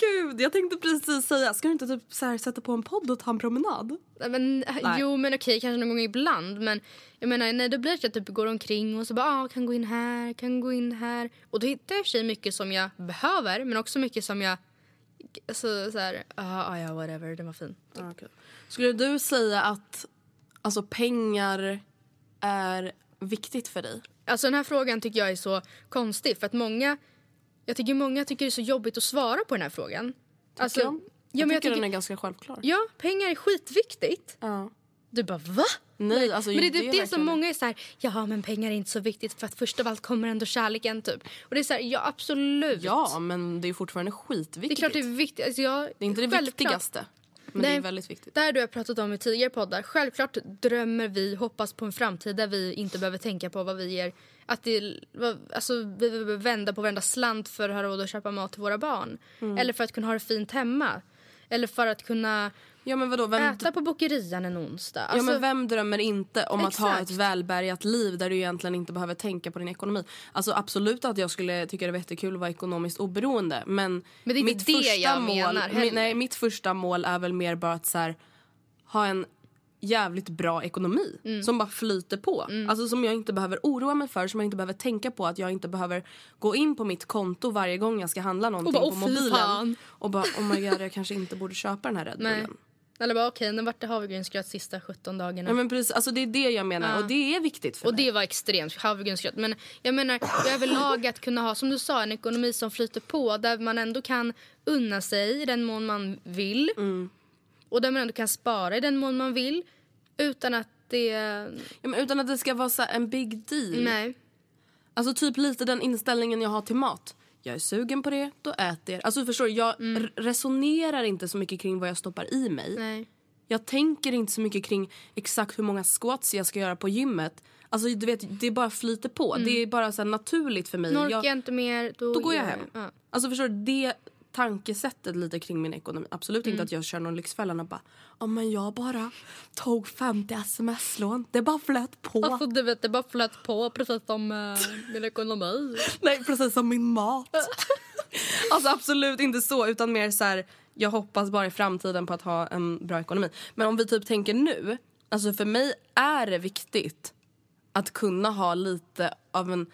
Speaker 2: Gud, jag tänkte precis säga, ska du inte typ så här sätta på en podd och ta en promenad?
Speaker 1: Men,
Speaker 2: Nej.
Speaker 1: Jo men okej kanske någon gång ibland men jag menar nej då blir det att jag typ går omkring och så bara ah, kan gå in här, kan gå in här och då hittar jag i sig mycket som jag behöver men också mycket som jag alltså så här ah, ah, ja whatever den var fin.
Speaker 2: Ja, okej. Skulle du säga att alltså, pengar är viktigt för dig?
Speaker 1: Alltså den här frågan tycker jag är så konstig för att många jag tycker många tycker det är så jobbigt att svara på den här frågan. Alltså,
Speaker 2: jag?
Speaker 1: ja,
Speaker 2: Jag,
Speaker 1: men
Speaker 2: tycker
Speaker 1: jag
Speaker 2: den
Speaker 1: tycker,
Speaker 2: är ganska självklar.
Speaker 1: ja, pengar är skitviktigt.
Speaker 2: Ja.
Speaker 1: Du bara va?
Speaker 2: Nej, alltså,
Speaker 1: Men det är
Speaker 2: det
Speaker 1: typ
Speaker 2: är
Speaker 1: det,
Speaker 2: verkligen
Speaker 1: som
Speaker 2: det.
Speaker 1: många är så här, ja men pengar är inte så viktigt för att först av allt kommer ändå kärleken typ. Och det är så här, ja absolut.
Speaker 2: Ja, men det är fortfarande
Speaker 1: Det är
Speaker 2: skitviktigt.
Speaker 1: klart det är viktigt. Alltså jag,
Speaker 2: Det är inte det
Speaker 1: självklart.
Speaker 2: viktigaste. Men det
Speaker 1: Nej.
Speaker 2: är väldigt viktigt.
Speaker 1: Det här har jag pratat om i tidigare poddar. Självklart drömmer vi, hoppas på en framtid där vi inte behöver tänka på vad vi ger. Att det, alltså, vi behöver vända på varenda slant för att ha råd att köpa mat till våra barn.
Speaker 2: Mm.
Speaker 1: Eller för att kunna ha det fint hemma. Eller för att kunna
Speaker 2: Ja, men vadå? Vem,
Speaker 1: äta på bokerian en onsdag.
Speaker 2: ja,
Speaker 1: Alltså,
Speaker 2: men vem drömmer inte om att ha ett
Speaker 1: Exakt.
Speaker 2: välbärgat liv där du egentligen inte behöver tänka på din ekonomi? Alltså absolut att jag skulle tycka det var jättekul att vara ekonomiskt oberoende men,
Speaker 1: Men det är inte
Speaker 2: mitt
Speaker 1: det
Speaker 2: första
Speaker 1: jag
Speaker 2: mål,
Speaker 1: menar heller.
Speaker 2: nej, mitt första mål är väl mer bara att så här, ha en jävligt bra ekonomi
Speaker 1: Mm.
Speaker 2: som bara flyter på. Alltså som jag inte behöver oroa mig för, som jag inte behöver tänka på att jag inte behöver gå in på mitt konto varje gång jag ska handla någonting
Speaker 1: bara,
Speaker 2: på
Speaker 1: "Åh, fy
Speaker 2: mobilen.
Speaker 1: fan."
Speaker 2: Och bara oh my god jag kanske inte borde köpa den här Red
Speaker 1: Nej.
Speaker 2: Bullen.
Speaker 1: Eller bara okej, nu vart det havregrynsgröt sista 17 dagarna.
Speaker 2: Ja, men precis, alltså det är det jag menar
Speaker 1: Ja.
Speaker 2: och det är viktigt för
Speaker 1: Och
Speaker 2: mig.
Speaker 1: det var extremt havregrynsgröt. Men jag menar jag överlag att kunna ha, som du sa, en ekonomi som flyter på. Där man ändå kan unna sig i den mån man vill.
Speaker 2: Mm.
Speaker 1: Och där man ändå kan spara i den mån man vill. Utan att det...
Speaker 2: Ja, utan att det ska vara så en big deal.
Speaker 1: Nej.
Speaker 2: Alltså typ lite den inställningen jag har till mat. Jag är sugen på det, då äter jag. Alltså förstår du, jag r- resonerar inte så mycket kring vad jag stoppar i mig.
Speaker 1: Nej.
Speaker 2: Jag tänker inte så mycket kring exakt hur många squats jag ska göra på gymmet. Alltså du vet, det bara flyter på. Det är bara så naturligt för mig.
Speaker 1: Nu orkar
Speaker 2: Jag-
Speaker 1: inte mer, då,
Speaker 2: då går jag hem.
Speaker 1: Ja.
Speaker 2: Alltså förstår du, det tankesättet lite kring min ekonomi. Absolut
Speaker 1: Mm.
Speaker 2: inte att jag kör någon Lyxfällan och bara ja men jag bara tog 50 sms-lån. Det bara flöt på.
Speaker 1: Alltså du vet, det bara flöt på precis som uh, min ekonomi.
Speaker 2: Nej precis som min mat. alltså absolut inte så utan mer så här. Jag hoppas bara i framtiden på att ha en bra ekonomi. Men om vi typ tänker nu. Alltså för mig är det viktigt att kunna ha lite av en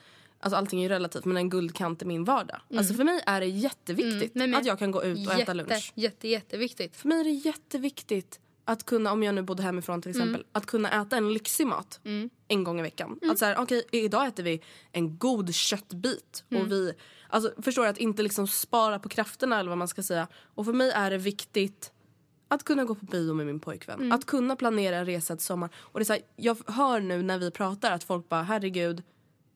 Speaker 2: Alltså allting är ju relativt men en guldkant i min vardag. Alltså för mig är det jätteviktigt
Speaker 1: men
Speaker 2: att jag kan gå ut och
Speaker 1: jätte,
Speaker 2: äta lunch.
Speaker 1: Jätte, jätteviktigt.
Speaker 2: För mig är det jätteviktigt att kunna, om jag nu bodde hemifrån till exempel, att kunna äta en lyxig mat en gång i veckan. Att så här, okej idag äter vi en god köttbit och vi, alltså förstår du att inte liksom spara på krafterna eller vad man ska säga. Och för mig är det viktigt att kunna gå på bio med min pojkvän. Att kunna planera en resa till sommar. Och det är så här, jag hör nu när vi pratar att folk bara herregud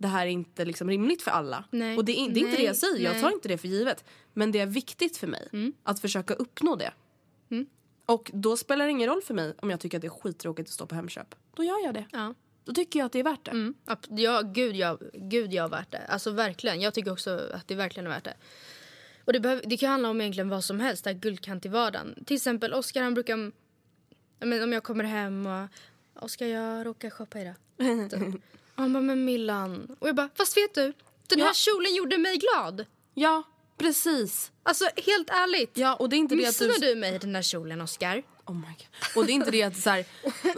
Speaker 2: det här är inte liksom rimligt för alla.
Speaker 1: Nej.
Speaker 2: Och det är, det är inte det jag säger, jag tar inte det för givet. Men det är viktigt för mig att försöka uppnå det. Och då spelar det ingen roll för mig om jag tycker att det är skittråkigt att stå på Hemköp. Då gör jag det.
Speaker 1: Ja.
Speaker 2: Då tycker jag att det är värt det.
Speaker 1: Mm. Ja, gud ja, gud ja värt det. Alltså verkligen. Jag tycker också att det verkligen är värt det. Och det, behöv, det kan handla om egentligen vad som helst, det här guldkant i vardagen. Till exempel Oskar han brukar, jag men, om jag kommer hem och Oskar jag råkar shoppa idag. Han bara, men Millan. Och jag bara, fast vet du? Den här
Speaker 2: Ja.
Speaker 1: kjolen gjorde mig glad.
Speaker 2: Ja, Precis.
Speaker 1: Alltså helt ärligt.
Speaker 2: Ja, och det är inte det att du...
Speaker 1: du mig i den där kjolen Oscar?
Speaker 2: Oh my God. Och det är inte det att så här,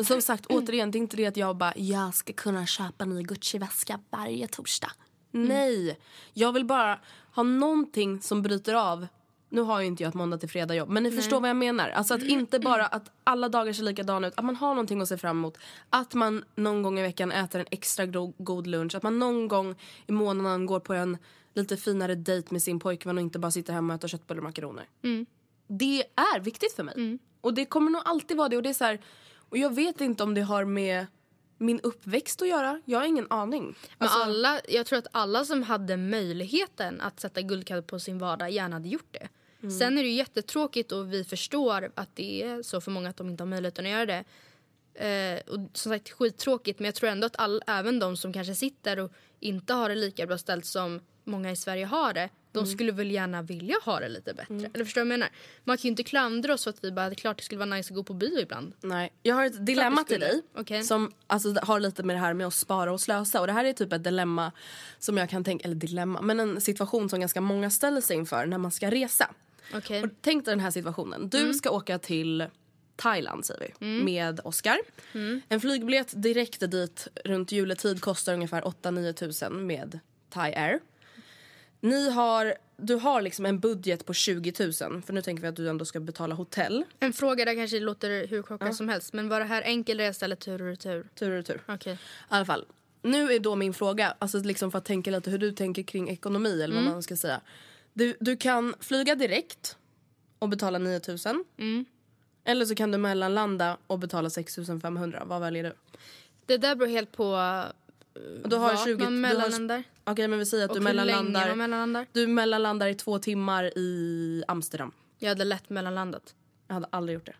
Speaker 2: som sagt återigen, det är inte det att jag bara jag ska kunna köpa en ny Gucci-väska varje torsdag. Nej, jag vill bara ha någonting som bryter av. Nu har ju inte jag ett måndag till fredag jobb, men ni förstår vad jag menar. Alltså att inte bara att alla dagar ser likadana ut, att man har någonting att se fram emot. Att man någon gång i veckan äter en extra god lunch, att man någon gång i månaden går på en lite finare dejt med sin pojkvän och inte bara sitter hemma och äter köttbullar och makaroner det är viktigt för mig. Och det kommer nog alltid vara det. Och, det är så här, och jag vet inte om det har med min uppväxt att göra. Jag har ingen aning.
Speaker 1: Men
Speaker 2: Alltså,
Speaker 1: alla, jag tror att alla som hade möjligheten att sätta guldkant på sin vardag gärna hade gjort det. Sen är det jättetråkigt och vi förstår att det är så för många att de inte har möjligheten att göra det. Eh, och som sagt skittråkigt men jag tror ändå att all, även de som kanske sitter och inte har det lika bra ställt som många i Sverige har det. De skulle väl gärna vilja ha det lite bättre. Eller förstår jag menar? Man kan ju inte klandra oss för att vi bara, det är klart det skulle vara nice att gå på bio ibland.
Speaker 2: nej. Jag har ett dilemma till dig.
Speaker 1: Okej.
Speaker 2: Som alltså, har lite med det här med att spara och slösa. Och det här är typ ett dilemma som jag kan tänka, eller dilemma, men en situation som ganska många ställer sig inför när man ska resa.
Speaker 1: Okej.
Speaker 2: Och tänk dig den här situationen. Du ska åka till Thailand säger vi, med Oscar. En flygbiljett direkt dit runt juletid kostar ungefär 8-9 tusen med Thai Air. Ni har, du har liksom en budget på 20 000 för nu tänker vi att du ändå ska betala hotell,
Speaker 1: En fråga där kanske låter hur korkat som helst. Men var det här enkel resa eller tur och retur?
Speaker 2: tur och retur.
Speaker 1: Okej.
Speaker 2: I alla fall. Nu är då min fråga, alltså liksom för att tänka lite hur du tänker kring ekonomi eller vad man ska säga. Du, du kan flyga direkt och betala 9 000. Eller så kan du mellanlanda och betala 6 500. Vad väljer du?
Speaker 1: Det där beror helt på
Speaker 2: Och Du har
Speaker 1: vart
Speaker 2: 20
Speaker 1: man mellanlandar.
Speaker 2: Okej men vi säger att
Speaker 1: Och
Speaker 2: du mellanlandar.
Speaker 1: mellanlandar.
Speaker 2: Du mellanlandar i två timmar i Amsterdam.
Speaker 1: Jag hade lätt mellanlandat.
Speaker 2: Jag hade aldrig gjort det.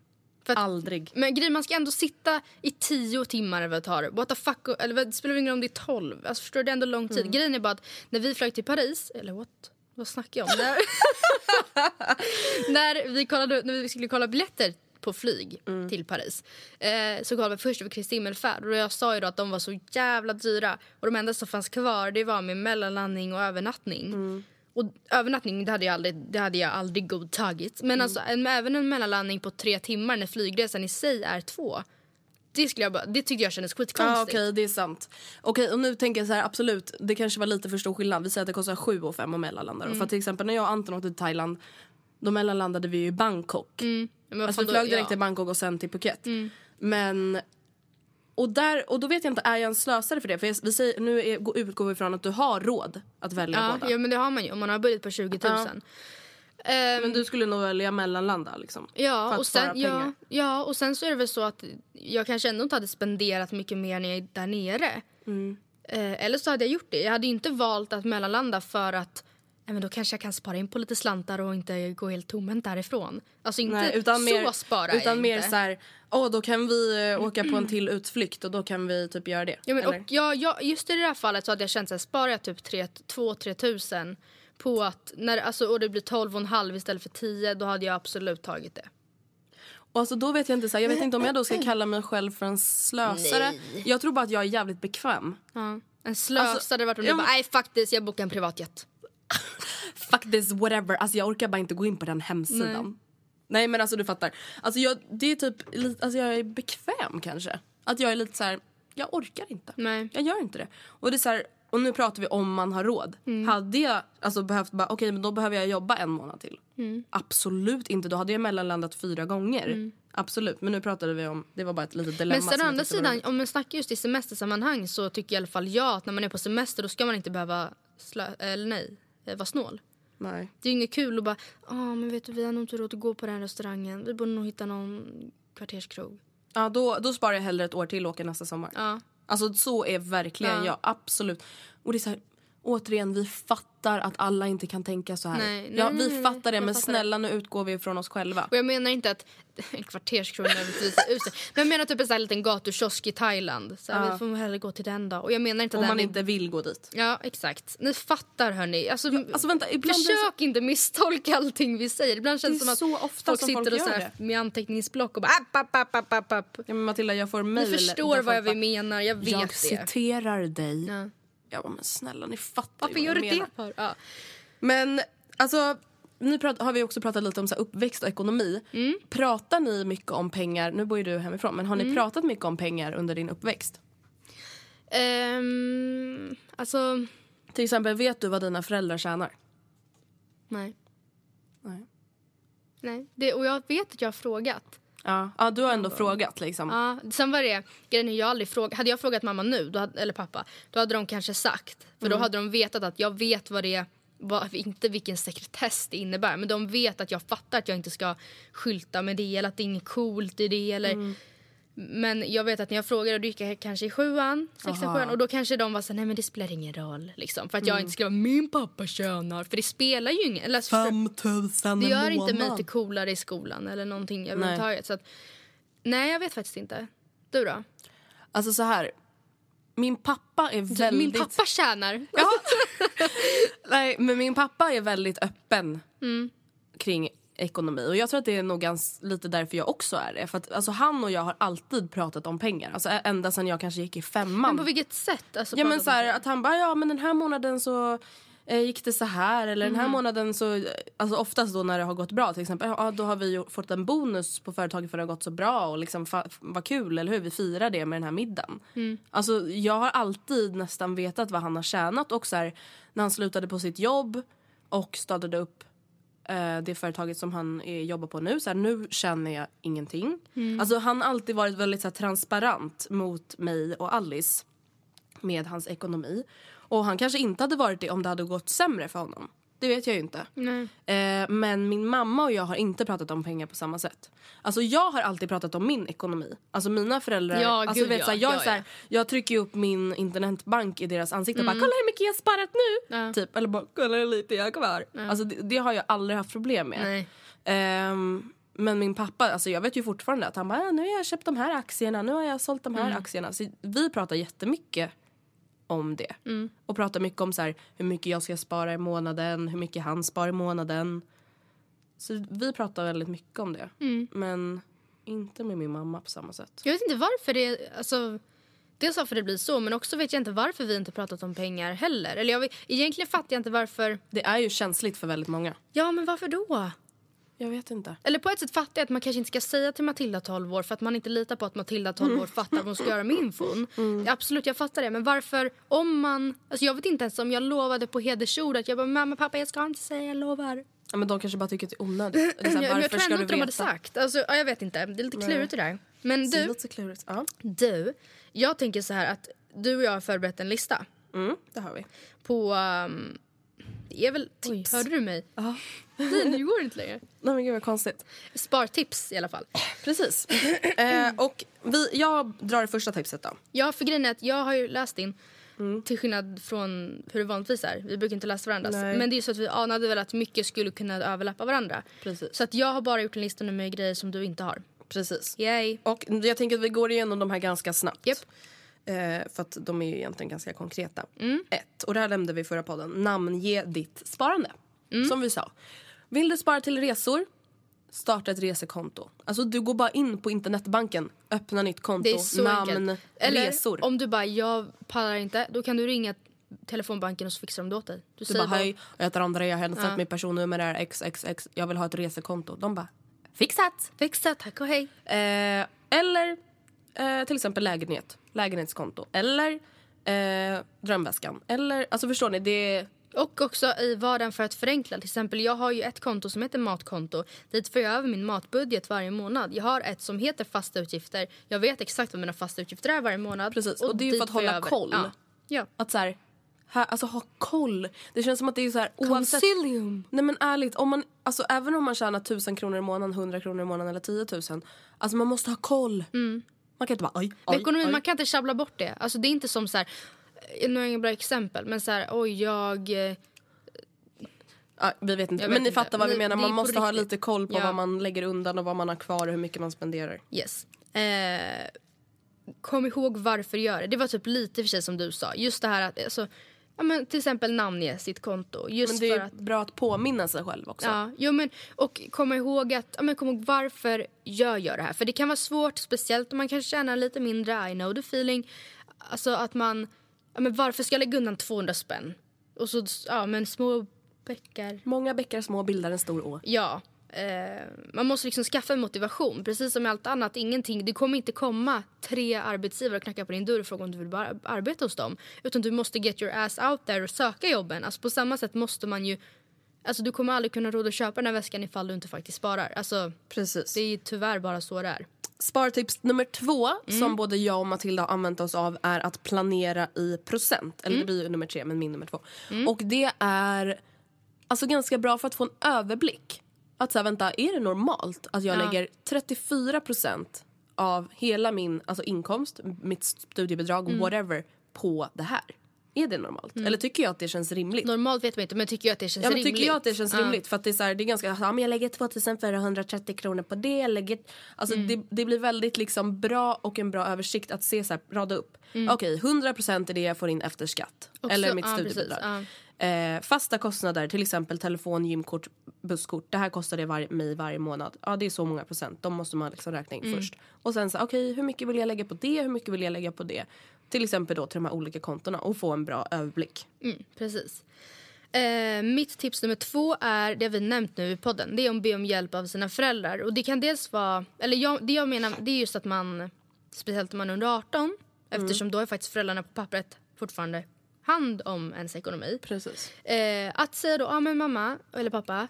Speaker 1: Att-
Speaker 2: Aldrig.
Speaker 1: Men grejen, man ska ändå sitta i tio timmar eller vad tar. What the fuck, eller det spelar ingen roll om det är tolv. Alltså förstår du, det är ändå lång tid. Grejen är bara att när vi flög till Paris, eller what? Vad snackar jag om? När, när, vi kollade, när vi skulle kolla biljetter på flyg till Paris eh, så kollade vi först över Kristi himmelfärd och jag sa ju att de var så jävla dyra och de enda som fanns kvar det var med mellanlandning och övernattning. Och övernattning det hade jag aldrig, det hade jag aldrig godtagit. Men alltså, en, även en mellanlandning på tre timmar när flygresan i sig är två. Det, skulle jag bara, det tyckte jag kändes
Speaker 2: Ja
Speaker 1: skitkonstigt.
Speaker 2: okej det är sant. Okej och nu tänker jag så här absolut det kanske var lite för stor skillnad. Vi säger att det kostar 7 och 5 och mellanlandar.
Speaker 1: Mm.
Speaker 2: För att till exempel när jag och Anton åkte till Thailand då mellanlandade vi i Bangkok.
Speaker 1: Men vad
Speaker 2: Alltså vi flög direkt
Speaker 1: ja. Mm.
Speaker 2: till Bangkok och sen till Phuket. Men och, där, och då vet jag inte, är jag en slösare för det? För jag, vi säger, nu är, gå- utgår vi från att du har råd att välja
Speaker 1: Ja,
Speaker 2: båda.
Speaker 1: ja, men det har man ju om man har budget på 20 000.
Speaker 2: Ja.
Speaker 1: Ehm,
Speaker 2: Men du skulle nog välja mellanlanda liksom?
Speaker 1: Ja och,
Speaker 2: spara
Speaker 1: sen, ja, ja, och sen så är det väl så att jag kanske ändå inte hade spenderat mycket mer när jag är där nere.
Speaker 2: Mm.
Speaker 1: Eh, eller så hade jag gjort det. Jag hade inte valt att mellanlanda för att eh, men då kanske jag kan spara in på lite slantar och inte gå helt tomhänt därifrån. Alltså inte
Speaker 2: Nej, utan
Speaker 1: så
Speaker 2: mer,
Speaker 1: sparar
Speaker 2: utan mer
Speaker 1: inte.
Speaker 2: så här, åh då kan vi eh, åka på en till utflykt och då kan vi typ göra det.
Speaker 1: Ja, men,
Speaker 2: Eller?
Speaker 1: och ja, ja, just i det här fallet så hade jag känt att sparar jag typ 2-3 tusen på att när, alltså, och det blir 12,5 istället för 10 då hade jag absolut tagit det.
Speaker 2: Och alltså då vet jag inte, så här, jag vet inte om jag då ska kalla mig själv för en slösare. Jag tror bara att jag är jävligt bekväm.
Speaker 1: Ja. En slösare
Speaker 2: Alltså,
Speaker 1: hade varit om du
Speaker 2: jag-
Speaker 1: bara, nej faktiskt jag bokar en privatjet.
Speaker 2: Fuck this whatever. Alltså jag orkar bara inte gå in på den hemsidan. Nej, men alltså du fattar. Alltså jag, det är typ, alltså jag är bekväm kanske. Att jag är lite så här, jag orkar inte.
Speaker 1: Nej.
Speaker 2: Jag gör inte det. Och det är så här, och nu pratar vi om man har råd. Hade jag alltså behövt bara, okej men då behöver jag jobba en månad till. Absolut inte, då hade jag mellanlandat fyra gånger. Absolut, men nu pratade vi om, det var bara ett litet dilemma.
Speaker 1: Men sen å andra sidan, om man snackar just i semestersammanhang så tycker i alla fall jag att när man är på semester då ska man inte behöva slö- eller nej, eh, vara snål.
Speaker 2: Nej.
Speaker 1: Det är ju inget kul att bara, ja men vet du vi har nog inte råd att gå på den restaurangen. Vi borde nog hitta någon kvarterskrog.
Speaker 2: Ja, då, då sparar jag hellre ett år till och åker nästa sommar.
Speaker 1: Ja.
Speaker 2: Alltså så är verkligen
Speaker 1: Ja.
Speaker 2: jag, absolut. Och det är så här, återigen, vi fattar att alla inte kan tänka så här.
Speaker 1: Nej, nej,
Speaker 2: ja, vi
Speaker 1: nej,
Speaker 2: fattar det,
Speaker 1: jag
Speaker 2: men
Speaker 1: fattar
Speaker 2: snälla nu utgår vi från oss själva.
Speaker 1: Och jag menar inte att en kvarterskrog nödvändigtvis är usel. Men jag menar typ en sån här liten gatukiosk i Thailand. Så här,
Speaker 2: Ja.
Speaker 1: Vi får hellre gå till den då. Och jag menar inte
Speaker 2: Om man
Speaker 1: är-
Speaker 2: inte vill gå dit.
Speaker 1: Ja, exakt. Ni fattar hörni. Alltså,
Speaker 2: Alltså vänta, ibland
Speaker 1: Försök inte misstolka allting vi säger. Ibland känns
Speaker 2: Det
Speaker 1: som att
Speaker 2: så ofta
Speaker 1: folk sitter
Speaker 2: folk
Speaker 1: och så här med anteckningsblock och bara app, app, app, app, app.
Speaker 2: Ja, men Matilda, jag får
Speaker 1: Ni
Speaker 2: mejl.
Speaker 1: förstår
Speaker 2: där
Speaker 1: vad jag menar, jag vet
Speaker 2: Jag
Speaker 1: det.
Speaker 2: citerar dig.
Speaker 1: Ja.
Speaker 2: Jag bara, men snälla ni fattar
Speaker 1: Varför
Speaker 2: ju
Speaker 1: gör du det för? Ja.
Speaker 2: Men Alltså, nu har vi också pratat lite om så här uppväxt och ekonomi.
Speaker 1: Mm.
Speaker 2: Pratar ni mycket om pengar, nu bor ju du hemifrån, men har ni pratat mycket om pengar under din uppväxt?
Speaker 1: Ehm, alltså,
Speaker 2: Till exempel, vet du vad dina föräldrar tjänar?
Speaker 1: nej.
Speaker 2: Nej.
Speaker 1: nej. Det, och jag vet att jag har frågat.
Speaker 2: Ja, ja du har ändå frågat liksom.
Speaker 1: Ja, sen var det grejen är jag aldrig frågat. Hade jag frågat mamma nu, då hade, eller pappa, då hade de kanske sagt. För då hade de vetat att jag vet vad det är, vad, inte vilken sekretess det innebär. Men de vet att jag fattar att jag inte ska skylta med det eller att det är inget coolt i det. Eller, Men jag vet att när jag frågade, då gick jag kanske i sjuan, sexan,
Speaker 2: Aha.
Speaker 1: sjuan och då kanske de var så nej men det spelar ingen roll. Liksom, för att jag inte ska vara min pappa tjänar. För det spelar ju ingen eller, för-
Speaker 2: 5000
Speaker 1: Det gör inte mig till coolare i skolan eller någonting överhuvudtaget. Att, nej, jag vet faktiskt inte. Du då?
Speaker 2: Alltså så här. Min pappa är väldigt...
Speaker 1: Min pappa tjänar.
Speaker 2: Ja. Nej, men min pappa är väldigt öppen
Speaker 1: Mm.
Speaker 2: kring ekonomi. Och jag tror att det är nog ganska, lite därför jag också är det. För att alltså, han och jag har alltid pratat om pengar. Alltså ända sedan jag kanske gick i femman.
Speaker 1: Men på vilket sätt? Alltså,
Speaker 2: Ja men så här, att han bara, ja men den här månaden så eh, gick det så här eller den här
Speaker 1: Mhm.
Speaker 2: månaden så, eh, alltså oftast då när det har gått bra till exempel, ja då har vi fått en bonus på företaget för att det har gått så bra och liksom vad kul eller hur, vi firar det med den här middagen.
Speaker 1: Mm.
Speaker 2: Alltså jag har alltid nästan vetat vad han har tjänat och så här, när han slutade på sitt jobb och startade upp det företaget som han eh, jobbar på nu. Så här, nu känner jag ingenting. Alltså, han har alltid varit väldigt så här, transparent mot mig och Alice med hans ekonomi. Och han kanske inte hade varit det om det hade gått sämre för honom. Det vet jag ju inte. Eh, men min mamma och jag har inte pratat om pengar på samma sätt. Alltså jag har alltid pratat om min ekonomi. Alltså mina föräldrar,
Speaker 1: Ja,
Speaker 2: alltså,
Speaker 1: gud,
Speaker 2: vet,
Speaker 1: ja.
Speaker 2: såhär, jag,
Speaker 1: Ja,
Speaker 2: såhär,
Speaker 1: ja.
Speaker 2: jag trycker ju upp min internetbank i deras ansikte och bara kolla hur mycket jag har sparat nu.
Speaker 1: Ja.
Speaker 2: Typ, eller bara kolla hur lite jag har kvar. Alltså det, det har jag aldrig haft problem med. Ehm, men min pappa, alltså jag vet ju fortfarande att han bara, "Ja, nu har jag köpt de här aktierna, nu har jag sålt de här
Speaker 1: Mm.
Speaker 2: aktierna. Så vi pratar jättemycket om det.
Speaker 1: Mm.
Speaker 2: Och pratar mycket om så här, hur mycket jag ska spara i månaden, hur mycket han sparar i månaden. Så vi pratar väldigt mycket om det.
Speaker 1: Mm.
Speaker 2: Men inte med min mamma på samma sätt.
Speaker 1: Jag vet inte varför det... Alltså, dels varför det blir så, men också vet jag inte varför vi inte pratat om pengar heller. Eller jag egentligen fattar jag inte varför...
Speaker 2: Det är ju känsligt för väldigt många.
Speaker 1: Ja, men varför då?
Speaker 2: Jag vet inte.
Speaker 1: Eller på ett sätt fattar jag att man kanske inte ska säga till Matilda 12 år för att man inte litar på att Matilda 12 år fattar vad hon ska göra med infon. Absolut, jag fattar det. Men varför, om man... Alltså jag vet inte ens om jag lovade på hedersord att jag bara mamma, pappa, jag ska inte säga, jag lovar.
Speaker 2: Ja, men de kanske bara tycker att det är onödigt. Eller så här,
Speaker 1: jag, tror ändå inte de hade sagt. Alltså, ja, jag vet inte, det är lite klurigt det där. Men
Speaker 2: Det är
Speaker 1: du,
Speaker 2: lite klurigt. Ja,
Speaker 1: du, jag tänker så här att du och jag har förberett en lista
Speaker 2: mm, det har vi.
Speaker 1: på... Um, det är väl... Oj, hörde du mig?
Speaker 2: Ja.
Speaker 1: Nu går det inte längre.
Speaker 2: Nej men gud vad konstigt.
Speaker 1: Spartips i alla fall.
Speaker 2: Precis. eh, och vi, jag drar det första tipset då.
Speaker 1: Ja, för grejen är att jag har ju läst din.
Speaker 2: Mm.
Speaker 1: Till skillnad från hur det vanligtvis är. Vi brukar inte läsa varandras.
Speaker 2: Nej.
Speaker 1: Men det är ju så att vi anade väl att mycket skulle kunna överlappa varandra.
Speaker 2: Precis.
Speaker 1: Så att jag har bara gjort en lista nu med grejer som du inte har.
Speaker 2: Precis.
Speaker 1: Yay.
Speaker 2: Och jag tänker att vi går igenom de här ganska snabbt.
Speaker 1: Japp.
Speaker 2: Eh, för att de är ju egentligen ganska konkreta.
Speaker 1: Mm.
Speaker 2: Ett, och det här nämnde vi i förra podden. Namnge ditt sparande.
Speaker 1: Mm.
Speaker 2: Som vi sa. Vill du spara till resor? Starta ett resekonto. Alltså du går bara in på internetbanken, öppna nytt konto, namn,
Speaker 1: enkelt. Eller
Speaker 2: resor.
Speaker 1: om du bara, jag pallar inte. Då kan du ringa telefonbanken och så fixar de det åt dig. Du,
Speaker 2: Du
Speaker 1: säger
Speaker 2: bara hej, jag heter Andrea, jag har hämtat
Speaker 1: Ja.
Speaker 2: mitt personnummer är XXX, jag vill ha ett resekonto. De bara fixat!
Speaker 1: Fixa, tack och hej.
Speaker 2: Eh, eller eh, till exempel lägenhet, lägenhetskonto. Eller eh, drömväskan. Eller, alltså förstår ni, det
Speaker 1: Och också i vardagen för att förenkla. Till exempel, jag har ju ett konto som heter matkonto. Dit får jag över min matbudget varje månad. Jag har ett som heter fasta utgifter. Jag vet exakt vad mina fasta utgifter är varje månad.
Speaker 2: Precis, och det är ju för att hålla koll.
Speaker 1: Ja. ja.
Speaker 2: att så här, här, alltså ha koll. Det känns som att det är så här oavsett.
Speaker 1: Concilium.
Speaker 2: Nej men ärligt, om man, alltså, även om man tjänar tusen kronor i månaden, 100 kronor i månaden eller 10 000. Alltså man måste ha koll. Man kan inte bara oj, oj,
Speaker 1: ekonomin,
Speaker 2: oj.
Speaker 1: man kan inte sjabbla bort det. Alltså, det är inte som så här... eh, Nu har jag inga bra exempel, men så här, oj, jag... eh,
Speaker 2: Ja, vi vet inte,
Speaker 1: Jag
Speaker 2: men
Speaker 1: vet
Speaker 2: ni
Speaker 1: inte.
Speaker 2: fattar vad vi menar. Man måste ha lite koll på
Speaker 1: Ja.
Speaker 2: vad man lägger undan och vad man har kvar och hur mycket man spenderar.
Speaker 1: Yes. Eh, kom ihåg varför du gör det. Det var typ lite för sig som du sa. Just det här att, alltså, ja, men till exempel namnge sitt konto. Just
Speaker 2: Men det
Speaker 1: för
Speaker 2: är
Speaker 1: att,
Speaker 2: bra att påminna sig själv också.
Speaker 1: ja, jo, men, och komma ihåg att, ja, men kom ihåg varför jag gör det här. För det kan vara svårt, speciellt om man kanske tjänar lite mindre. I know the feeling. Alltså att man, ja, men varför ska jag lägga undan 200 spänn? Och så, ja men små bäckar.
Speaker 2: Många bäckar små bildar en stor å.
Speaker 1: Ja. Eh, man måste liksom skaffa en motivation. Precis som med allt annat. Ingenting, det kommer inte komma tre arbetsgivare och knacka på din dörr och fråga om du vill bara arbeta hos dem. Utan du måste get your ass out there och söka jobben. Alltså på samma sätt måste man ju... Alltså du kommer aldrig kunna råda att köpa den här väskan ifall du inte faktiskt sparar. Alltså,
Speaker 2: Precis.
Speaker 1: det är tyvärr bara så det är.
Speaker 2: Spartips nummer två
Speaker 1: Mm.
Speaker 2: som både jag och Matilda har använt oss av är att planera i procent. Eller
Speaker 1: Mm.
Speaker 2: det blir nummer tre men min nummer två. Och det är alltså ganska bra för att få en överblick. Att säga vänta, är det normalt att jag
Speaker 1: Ja.
Speaker 2: lägger 34 procent av hela min alltså inkomst, mitt studiebidrag,
Speaker 1: Mm.
Speaker 2: whatever, på det här? Är det normalt? Eller tycker jag att det känns rimligt?
Speaker 1: Normalt vet man inte men tycker jag att det känns
Speaker 2: Ja, men
Speaker 1: rimligt.
Speaker 2: tycker jag att det känns
Speaker 1: Ja.
Speaker 2: rimligt? För att det är, så här, det är ganska, ja, men jag lägger 2430 kronor på det. Jag lägger, alltså
Speaker 1: Mm.
Speaker 2: det, det blir väldigt liksom bra och en bra översikt att se så här, rada upp. Okej, 100% är det jag får in efter skatt.
Speaker 1: Mm. Också-
Speaker 2: eller mitt
Speaker 1: ja,
Speaker 2: studiebidrag.
Speaker 1: precis,
Speaker 2: Eh, fasta kostnader, till exempel telefon, gymkort, busskort. Det här kostar det var, mig varje månad. Ja, det är så många procent. De måste man liksom räkna in
Speaker 1: Mm.
Speaker 2: först. Och sen så, okej, hur mycket vill jag lägga på det? Hur mycket vill jag lägga på det? Till exempel då till de här olika kontona och få en bra överblick.
Speaker 1: Mm, precis. Eh, mitt tips nummer två är det vi nämnt nu i podden. Det är att be om hjälp av sina föräldrar. Och det kan dels vara, eller jag, det jag menar det är just att man, speciellt om man är under 18, eftersom då är faktiskt föräldrarna på pappret fortfarande hand om ens ekonomi.
Speaker 2: Precis.
Speaker 1: Eh, att säga då, ja men mamma eller pappa,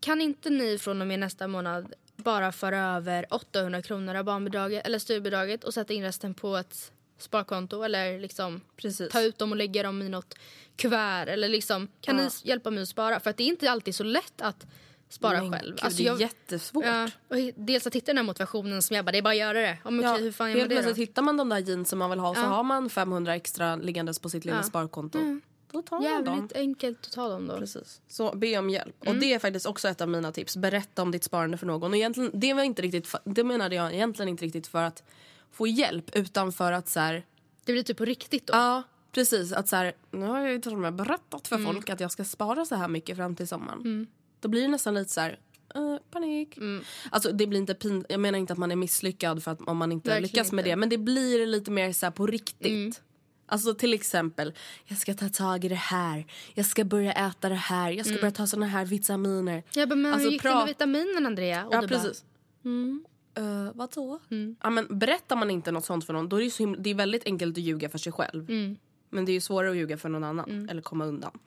Speaker 1: kan inte ni från och med nästa månad bara föra över 800 kronor av barnbidraget eller studiebidraget och sätta in resten på ett sparkonto eller liksom
Speaker 2: Precis.
Speaker 1: ta ut dem och lägga dem i något kuvert eller liksom kan
Speaker 2: Ja.
Speaker 1: ni hjälpa mig att spara för att det är inte alltid så lätt att spara
Speaker 2: Men
Speaker 1: själv.
Speaker 2: Gud, det är jättesvårt.
Speaker 1: ja, dels att hitta den här motivationen som jag bara, det är bara att göra det. Ja, men okej, hur fan gör man då?
Speaker 2: plötsligt hittar man de där jeans som man vill ha så
Speaker 1: Ja.
Speaker 2: har man 500 extra liggandes på sitt lilla
Speaker 1: Ja. Mm.
Speaker 2: sparkonto. Då tar man dem.
Speaker 1: Jävligt enkelt att ta dem då.
Speaker 2: Precis. Så be om hjälp.
Speaker 1: Mm.
Speaker 2: Och det är faktiskt också ett av mina tips. Berätta om ditt sparande för någon. Och egentligen, det, var inte riktigt, det menade jag egentligen inte riktigt för att få hjälp utan för att så här,
Speaker 1: Det blir typ på riktigt då.
Speaker 2: Ja, precis. Att så här, nu har jag ju till och med berättat för
Speaker 1: Mm.
Speaker 2: folk att jag ska spara så här mycket fram till sommaren. Då blir det nästan lite så här, eh, panik.
Speaker 1: Mm.
Speaker 2: Alltså det blir inte pin jag menar inte att man är misslyckad för att om man inte
Speaker 1: Verkligen
Speaker 2: lyckas med
Speaker 1: inte.
Speaker 2: det. Men det blir lite mer så på riktigt.
Speaker 1: Mm.
Speaker 2: Alltså till exempel, jag ska ta tag i det här. Jag ska börja äta det här. Jag ska börja ta såna här vitaminer.
Speaker 1: Jag bara, men
Speaker 2: Alltså,
Speaker 1: hur gick det med vitaminen Andrea? Och
Speaker 2: Ja,
Speaker 1: du bara,
Speaker 2: precis. Uh, vadå? Ja, men berättar man inte något sånt för någon då är det, så det är väldigt enkelt att ljuga för sig själv. Men det är ju svårare att ljuga för någon annan eller komma undan.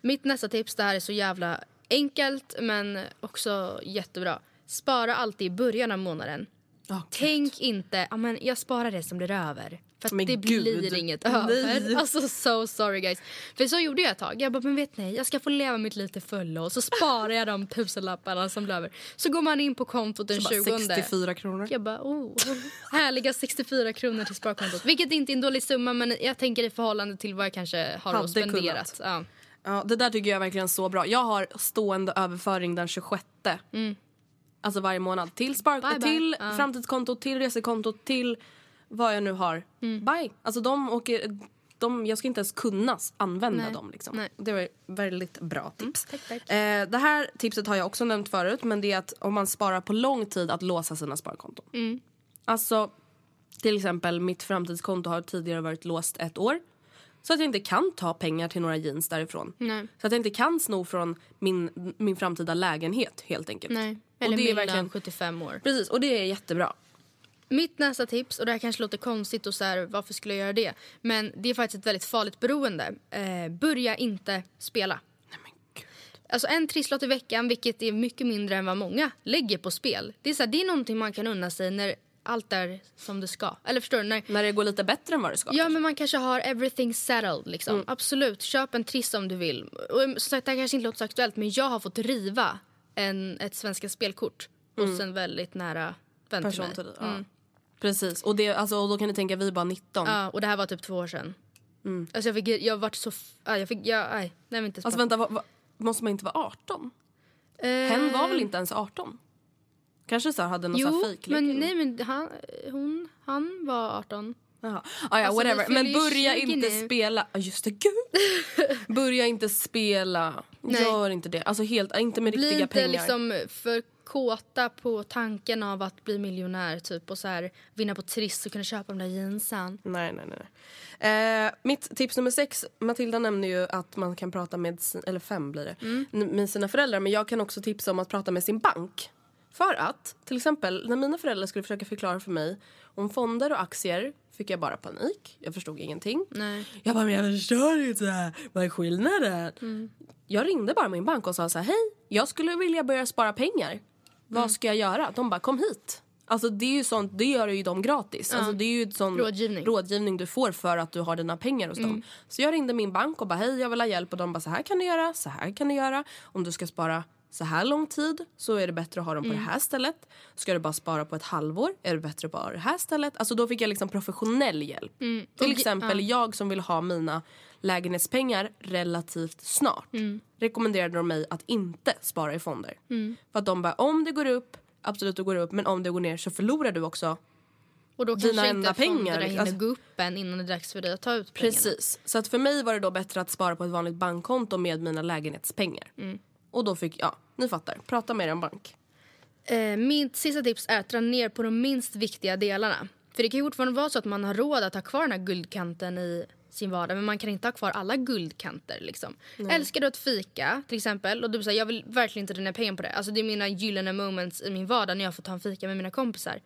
Speaker 1: Mitt nästa tips, det här är så jävla enkelt men också jättebra. Spara alltid i början av månaden.
Speaker 2: Oh,
Speaker 1: Tänk inte, ja men jag sparar det som blir över. För att
Speaker 2: Men
Speaker 1: det
Speaker 2: gud.
Speaker 1: blir inget
Speaker 2: Nej.
Speaker 1: över. Alltså so sorry guys. För så gjorde jag ett tag. Jag bara, men vet ni, jag ska få leva mitt liv till fullo. Och så sparar jag de tusenlapparna som blir över. Så går man in på kontot den
Speaker 2: Så
Speaker 1: 20.
Speaker 2: bara 64 kronor.
Speaker 1: Jag bara, oh, härliga 64 kronor till sparkontot. Vilket inte är en dålig summa men jag tänker i förhållande till vad jag kanske har
Speaker 2: Hade
Speaker 1: spenderat. Ja.
Speaker 2: Ja, det där tycker jag är verkligen så bra. Jag har stående överföring den 26. Alltså varje månad. Till, spar-
Speaker 1: Mm. Bye, bye.
Speaker 2: till
Speaker 1: Ja.
Speaker 2: framtidskontot, till resekontot, till vad jag nu har.
Speaker 1: Mm.
Speaker 2: Bye! Alltså de åker... De, jag ska inte ens kunna använda
Speaker 1: Nej.
Speaker 2: dem. Liksom. Det var väldigt bra tips.
Speaker 1: tack, tack.
Speaker 2: Eh, det här tipset har jag också nämnt förut. Men det är att om man sparar på lång tid att låsa sina sparkonton.
Speaker 1: Mm.
Speaker 2: Alltså till exempel mitt framtidskonto har tidigare varit låst ett år. Så att jag inte kan ta pengar till några jeans därifrån.
Speaker 1: Nej.
Speaker 2: Så att jag inte kan sno från min, min framtida lägenhet helt enkelt.
Speaker 1: Nej.
Speaker 2: Och
Speaker 1: Eller
Speaker 2: det är verkligen,
Speaker 1: 75 år.
Speaker 2: Precis, och det är jättebra.
Speaker 1: Mitt nästa tips, och det här kanske låter konstigt och så här, varför skulle jag göra det? Men det är faktiskt ett väldigt farligt beroende. Eh, börja inte spela. Alltså en trisslott i veckan, vilket är mycket mindre än vad många lägger på spel. Det är, så här, det är någonting man kan unna sig när allt är som det ska. Eller förstår du? När,
Speaker 2: När det går lite bättre än vad det ska.
Speaker 1: Ja, men man kanske har everything settled. Liksom.
Speaker 2: Mm.
Speaker 1: Absolut, köp en triss om du vill. Och, som sagt, det här kanske inte låter så aktuellt, men jag har fått riva en, ett Svenska Spelkort hos en väldigt nära vän till
Speaker 2: Mm.
Speaker 1: Mig.
Speaker 2: till dig. Ja. Precis, och, det, alltså, och då kan ni tänka vi är bara 19.
Speaker 1: Ja, och det här var typ två år sedan. Alltså jag fick, jag vart så, jag fick, jag, nej, nej inte
Speaker 2: Alltså vänta, vad, vad, måste man inte vara 18?
Speaker 1: Eh,
Speaker 2: Hen var väl inte ens 18? Kanske så hade någon
Speaker 1: Jo,
Speaker 2: fake
Speaker 1: men nej men han, hon, han var 18.
Speaker 2: Jaha. Ah, ja,
Speaker 1: Alltså,
Speaker 2: whatever. Men börja
Speaker 1: 20
Speaker 2: inte
Speaker 1: nu.
Speaker 2: spela. Ah, just det, gud. börja inte spela.
Speaker 1: Nej.
Speaker 2: Gör inte det. Alltså helt, inte med
Speaker 1: Bli
Speaker 2: riktiga
Speaker 1: inte
Speaker 2: pengar.
Speaker 1: liksom för kåta på tanken av att bli miljonär typ och så här vinna på Triss och kunna köpa de där jeansen.
Speaker 2: Nej, nej, nej. Eh, mitt tips nummer sex, Matilda nämnde ju att man kan prata med, sin, eller fem blir det,
Speaker 1: Mm.
Speaker 2: med sina föräldrar. Men jag kan också tipsa om att prata med sin bank. För att, till exempel, när mina föräldrar skulle försöka förklara för mig om fonder och aktier fick jag bara panik. Jag förstod ingenting.
Speaker 1: Nej.
Speaker 2: Jag bara, men jag förstår inte. Vad är skillnaden?
Speaker 1: Mm.
Speaker 2: Jag ringde bara min bank och sa så här, hej, jag skulle vilja börja spara pengar.
Speaker 1: Mm.
Speaker 2: Vad ska jag göra? De bara, kom hit. Alltså det är ju sånt, det gör ju de gratis. Alltså det är ju sån
Speaker 1: Rådgivning.
Speaker 2: rådgivning du får för att du har dina pengar hos dem. Så jag ringde min bank och bara, hej jag vill ha hjälp och de bara, så här kan du göra, så här kan du göra. Om du ska spara så här lång tid så är det bättre att ha dem på det här stället. Ska du bara spara på ett halvår är det bättre att bara ha det här stället. Alltså då fick jag liksom professionell hjälp. Till exempel jag som vill ha mina lägenhetspengar relativt snart rekommenderade de mig att inte spara i fonder. För att de bara, om det går upp, absolut det går upp, men om det går ner så förlorar du också.
Speaker 1: Och då
Speaker 2: Dina
Speaker 1: kanske
Speaker 2: enda
Speaker 1: inte fonderna
Speaker 2: pengar,
Speaker 1: hinner
Speaker 2: alltså-
Speaker 1: gå upp än innan det är dags för dig att ta ut pengarna.
Speaker 2: Precis. Så att för mig var det då bättre att spara på ett vanligt bankkonto med mina lägenhetspengar. Och då fick, ja, ni fattar, prata med er en bank.
Speaker 1: Eh, mitt sista tips är att dra ner på de minst viktiga delarna. För det kan ju fortfarande vara så att man har råd att ha kvar den här guldkanten i sin vardag men man kan inte ha kvar alla guldkanter. Liksom. Älskar du att fika till exempel och du säger jag vill verkligen inte dra pengar på det. Alltså det är mina gyllene moments i min vardag när jag får ta en fika med mina kompisar.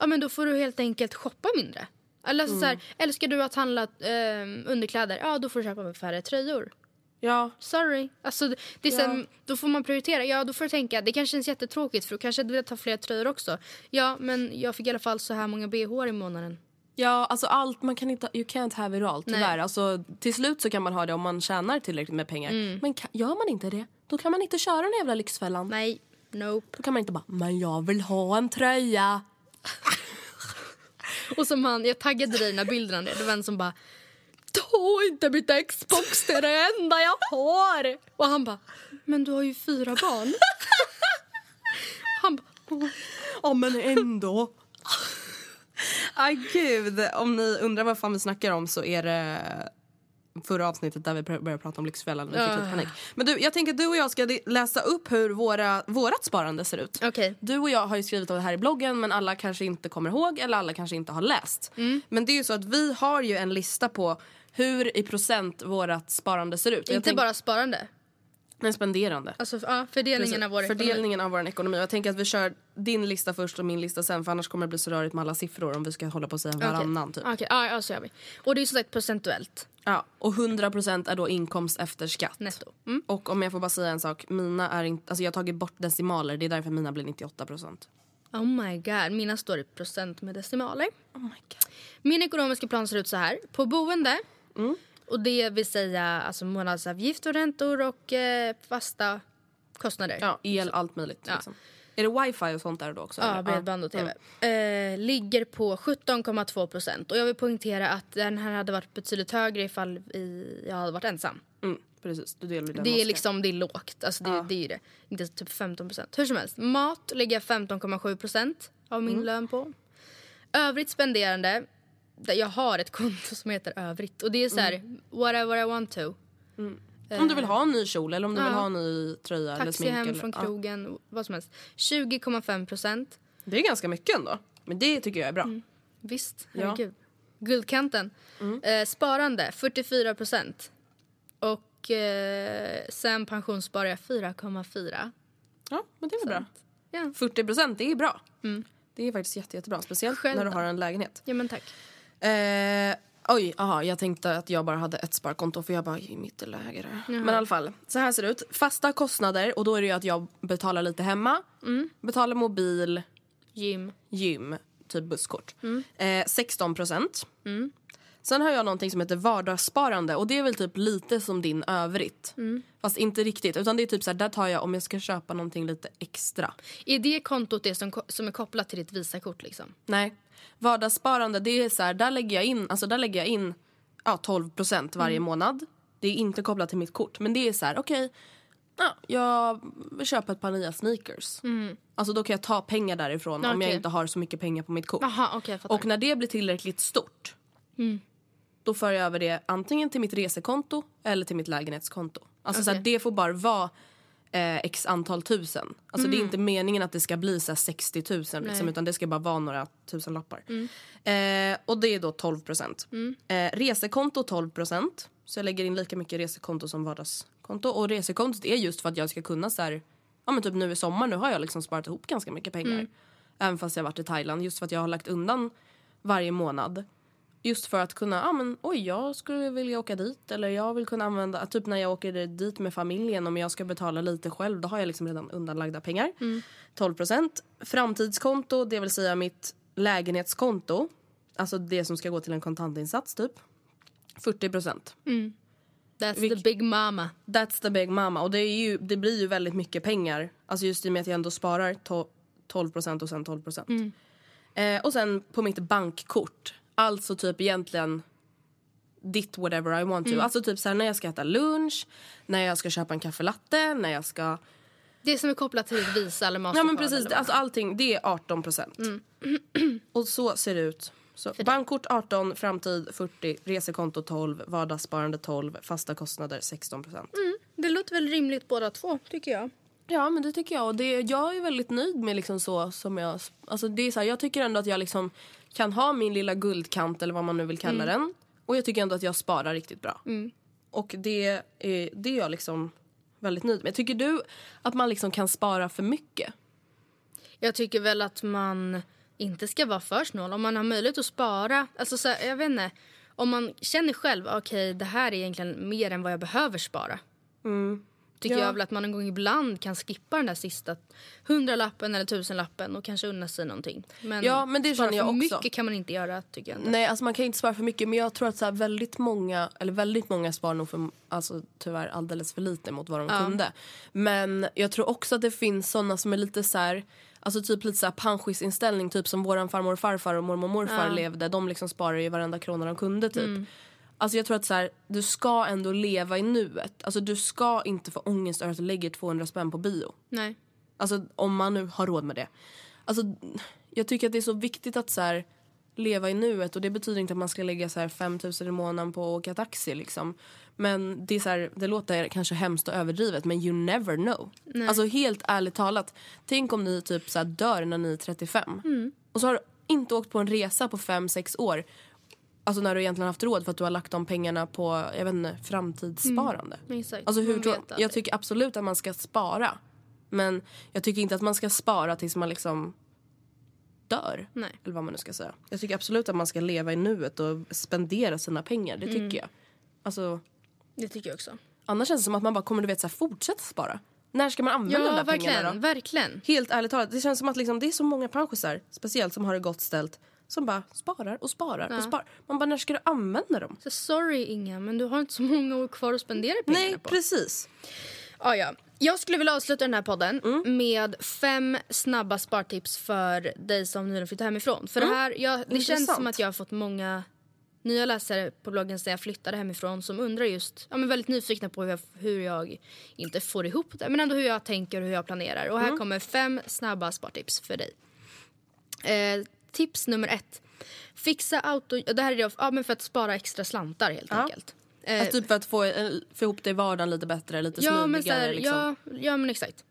Speaker 1: Ja men då får du helt enkelt shoppa mindre. Alltså, så här, älskar du att handla eh, underkläder? Ja då får du köpa färre tröjor.
Speaker 2: Ja,
Speaker 1: Sorry. Alltså, det är så här, Då får man prioritera. Ja, då får du tänka, det kanske känns jättetråkigt för då kanske du vill ta fler tröjor också. Ja, men jag fick i alla fall så här många bh i månaden.
Speaker 2: ja alltså allt, man kan inte, you can't have it all tyvärr. Alltså, till slut så kan man ha det om man tjänar tillräckligt med pengar. Men kan, gör man inte det, då kan man inte köra den jävla Lyxfällan.
Speaker 1: Nej, nope.
Speaker 2: Då kan man inte bara, men jag vill ha en tröja.
Speaker 1: Och som han, jag taggade dig i den här bilden. Det var en som bara Ta inte mitt Xbox, det är det enda jag har. Och han bara, men du har ju fyra barn. han bara.
Speaker 2: Ja men ändå. Aj gud, om ni undrar vad fan vi snackar om så är det förra avsnittet där vi började prata om Lyxfällan och vi fick lite panik. Men du, jag tänker att du och jag ska läsa upp hur våra, vårat sparande ser ut.
Speaker 1: Okej.
Speaker 2: Du och jag har ju skrivit om det här i bloggen men alla kanske inte kommer ihåg eller alla kanske inte har läst. Men det är ju så att vi har ju en lista på hur i procent vårat sparande ser ut.
Speaker 1: Inte
Speaker 2: tänk-
Speaker 1: bara sparande.
Speaker 2: Men spenderande.
Speaker 1: Alltså ja, fördelningen av vår ekonomi.
Speaker 2: Fördelningen av vår ekonomi. Jag tänker att vi kör din lista först och min lista sen för annars kommer det bli så rörigt med alla siffror om vi ska hålla på och säga varannan typ.
Speaker 1: Okej, ja, ja, så gör vi. Och det är som sagt procentuellt.
Speaker 2: Ja, och 100% är då inkomst efter skatt.
Speaker 1: Netto. Mm.
Speaker 2: Och om jag får bara säga en sak, mina är inte, alltså jag har tagit bort decimaler, det är därför mina blir 98%.
Speaker 1: Oh my god, mina står i procent med decimaler.
Speaker 2: Oh my God.
Speaker 1: Min ekonomiska plan ser ut så här. På boende, och det vill säga alltså månadsavgift och räntor och eh, fasta kostnader.
Speaker 2: Ja, el, allt möjligt.
Speaker 1: Ja.
Speaker 2: Liksom. Är det wifi och sånt där då också?
Speaker 1: Ja,
Speaker 2: eller?
Speaker 1: bredband och tv.
Speaker 2: Mm.
Speaker 1: Eh, ligger på 17,2 procent. Och jag vill poängtera att den här hade varit betydligt högre ifall i, jag hade varit ensam.
Speaker 2: Mm, precis, du delar ju den
Speaker 1: Det är liksom det är lågt. Alltså det, det är ju det. Inte typ 15 procent. Hur som helst. Mat lägger jag 15,7 procent av min
Speaker 2: Mm.
Speaker 1: lön på. Övrigt spenderande. Jag har ett konto som heter övrigt. Och det är så här,
Speaker 2: Mm.
Speaker 1: whatever I want to.
Speaker 2: Om du vill ha en ny kjol eller om du
Speaker 1: Ja.
Speaker 2: vill ha en ny tröja eller
Speaker 1: Taxi
Speaker 2: smink.
Speaker 1: hem
Speaker 2: eller,
Speaker 1: från
Speaker 2: ja.
Speaker 1: krogen, vad som helst. 20,5 procent.
Speaker 2: Det är ganska mycket ändå. Men det tycker jag är bra.
Speaker 1: Visst,
Speaker 2: Ja.
Speaker 1: herregud. Guldkanten. Eh, sparande 44 procent. Och eh, sen pensionssparar jag 4,4.
Speaker 2: Ja, men det är bra.
Speaker 1: Ja.
Speaker 2: 40 procent, det är bra. Det är faktiskt jätte, jättebra. Speciellt
Speaker 1: Själv
Speaker 2: när du har en lägenhet.
Speaker 1: ja, men tack.
Speaker 2: Eh, oj, aha, jag tänkte att jag bara hade ett sparkonto för jag bara i mittelläge Men i alla fall, så här ser det ut. Fasta kostnader och då är det att jag betalar lite hemma. Betalar mobil,
Speaker 1: Gym.
Speaker 2: gym, typ busskort. Eh, 16 procent. Sen har jag någonting som heter vardagssparande och det är väl typ lite som din övrigt. Fast inte riktigt utan det är typ så här, där tar jag om jag ska köpa någonting lite extra.
Speaker 1: Är det kontot det som, som är kopplat till ditt Visakort? Liksom?
Speaker 2: Nej. Vardagssparande, det är så här, där lägger jag in, alltså där lägger jag in ja, 12% varje månad. Det är inte kopplat till mitt kort, men det är så här, okej, ja, jag vill köpa ett par nya sneakers. Alltså då kan jag ta pengar därifrån om jag inte har så mycket pengar på mitt kort.
Speaker 1: Jag fattar.
Speaker 2: Och när det blir tillräckligt stort, då för jag över det antingen till mitt resekonto eller till mitt lägenhetskonto. Alltså så här, det får bara vara eh, x antal tusen. Alltså det är inte meningen att det ska bli så här 60 000 liksom, utan det ska bara vara några tusen lappar. Eh, och det är då 12 procent. Eh, resekonto 12 procent. Så jag lägger in lika mycket resekonto som vardagskonto. Och resekontot är just för att jag ska kunna så här, ja men typ nu i sommar nu har jag liksom sparat ihop ganska mycket pengar. Även fast jag varit i Thailand. Just för att jag har lagt undan varje månad. Just för att kunna, ja men oj jag skulle vilja åka dit eller jag vill kunna använda, typ när jag åker dit med familjen om jag ska betala lite själv då har jag liksom redan undanlagda pengar. 12% Framtidskonto, det vill säga mitt lägenhetskonto, alltså det som ska gå till en kontantinsats typ. 40
Speaker 1: That's
Speaker 2: Vilk-
Speaker 1: the big mama.
Speaker 2: That's the big mama. Och det, är ju, det blir ju väldigt mycket pengar. Alltså just i och med att jag ändå sparar to- 12% och sen 12 Eh, och sen på mitt bankkort. Alltså typ egentligen ditt whatever I want to. Alltså typ så här när jag ska äta lunch, när jag ska köpa en kaffelatte, när jag ska...
Speaker 1: Det som är kopplat till Visa eller
Speaker 2: Ja men precis, alltså allting det är 18% och så ser det ut. Så bankkort 18, framtid 40, resekonto 12, vardagssparande 12, fasta kostnader 16%
Speaker 1: Det låter väl rimligt båda två, tycker jag.
Speaker 2: Ja, men det tycker jag. Och det, jag är väldigt nöjd med liksom så som jag... Alltså det är så här, jag tycker ändå att jag liksom kan ha min lilla guldkant eller vad man nu vill kalla den. Och jag tycker ändå att jag sparar riktigt bra. Och det är, det är jag liksom väldigt nöjd med. Tycker du att man liksom kan spara för mycket?
Speaker 1: Jag tycker väl att man inte ska vara för snål. Om man har möjlighet att spara, alltså så jag vet inte. Om man känner själv, okej det här är egentligen mer än vad jag behöver spara. Tycker
Speaker 2: Ja.
Speaker 1: jag väl att man en gång ibland kan skippa den där sista hundralappen eller tusenlappen och kanske unna sig någonting. Men,
Speaker 2: Ja, men det
Speaker 1: spara
Speaker 2: jag
Speaker 1: för
Speaker 2: också.
Speaker 1: mycket kan man inte göra tycker jag inte.
Speaker 2: Nej, alltså man kan inte spara för mycket. Men jag tror att så väldigt många, eller väldigt många sparar nog för, alltså tyvärr alldeles för lite mot vad de kunde. Men jag tror också att det finns såna som är lite så här, alltså typ lite så här panschis-inställning. Typ som våran farmor och farfar och mormor och morfar levde. De liksom sparar ju varenda krona de kunde typ. Alltså jag tror att så här, du ska ändå leva i nuet. Alltså du ska inte få ångest över att du lägger 200 spänn på bio.
Speaker 1: Nej.
Speaker 2: Alltså om man nu har råd med det. Alltså jag tycker att det är så viktigt att så här, leva i nuet och det betyder inte att man ska lägga så här 5 000 i månaden på att åka taxi liksom. Men det är så här, det låter kanske hemskt och överdrivet men you never know. Alltså helt ärligt talat, tänk om ni typ så här dör när ni är 35 och så har du inte åkt på en resa på 5-6 år Alltså när du egentligen haft råd för att du har lagt de pengarna på jag vet inte, framtidssparande.
Speaker 1: Exakt.
Speaker 2: Alltså hur tror, jag tycker absolut att man ska spara. Men jag tycker inte att man ska spara tills man liksom dör.
Speaker 1: Nej.
Speaker 2: Eller vad man nu ska säga. Jag tycker absolut att man ska leva i nuet och spendera sina pengar. Det tycker
Speaker 1: Mm.
Speaker 2: jag. Alltså,
Speaker 1: Det tycker jag också.
Speaker 2: annars känns det som att man bara kommer du vet, så här, fortsätta spara. När ska man använda de
Speaker 1: Ja,
Speaker 2: där pengarna
Speaker 1: verkligen.
Speaker 2: då?
Speaker 1: Verkligen.
Speaker 2: Helt ärligt talat, det känns som att liksom, det är så många pensionärer, speciellt som har det gott ställt, som bara sparar och sparar och sparar. Man bara, när ska du använda dem?
Speaker 1: Så sorry Inga, men du har inte så många år kvar att spendera pengarna
Speaker 2: Nej,
Speaker 1: på.
Speaker 2: precis.
Speaker 1: Ah, ja. Jag skulle vilja avsluta den här podden
Speaker 2: Mm.
Speaker 1: med fem snabba spartips för dig som nyligen flyttat hemifrån. För det, här, jag, det känns
Speaker 2: Mm.
Speaker 1: Som att jag har fått många nya läsare på bloggen sen jag flyttade hemifrån som undrar just, ja men väldigt nyfikna på hur jag, hur jag inte får ihop det, men ändå hur jag tänker och hur jag planerar. Och här
Speaker 2: Mm.
Speaker 1: kommer fem snabba spartips för dig. Eh, tips nummer ett. Fixa auto... Det här är då, ja, men för att spara extra slantar helt enkelt. Eh,
Speaker 2: Alltså typ för att få, eh, få ihop det i vardagen lite bättre, lite
Speaker 1: ja,
Speaker 2: smidigare.
Speaker 1: men så här,
Speaker 2: liksom.
Speaker 1: ja, ja, men exakt.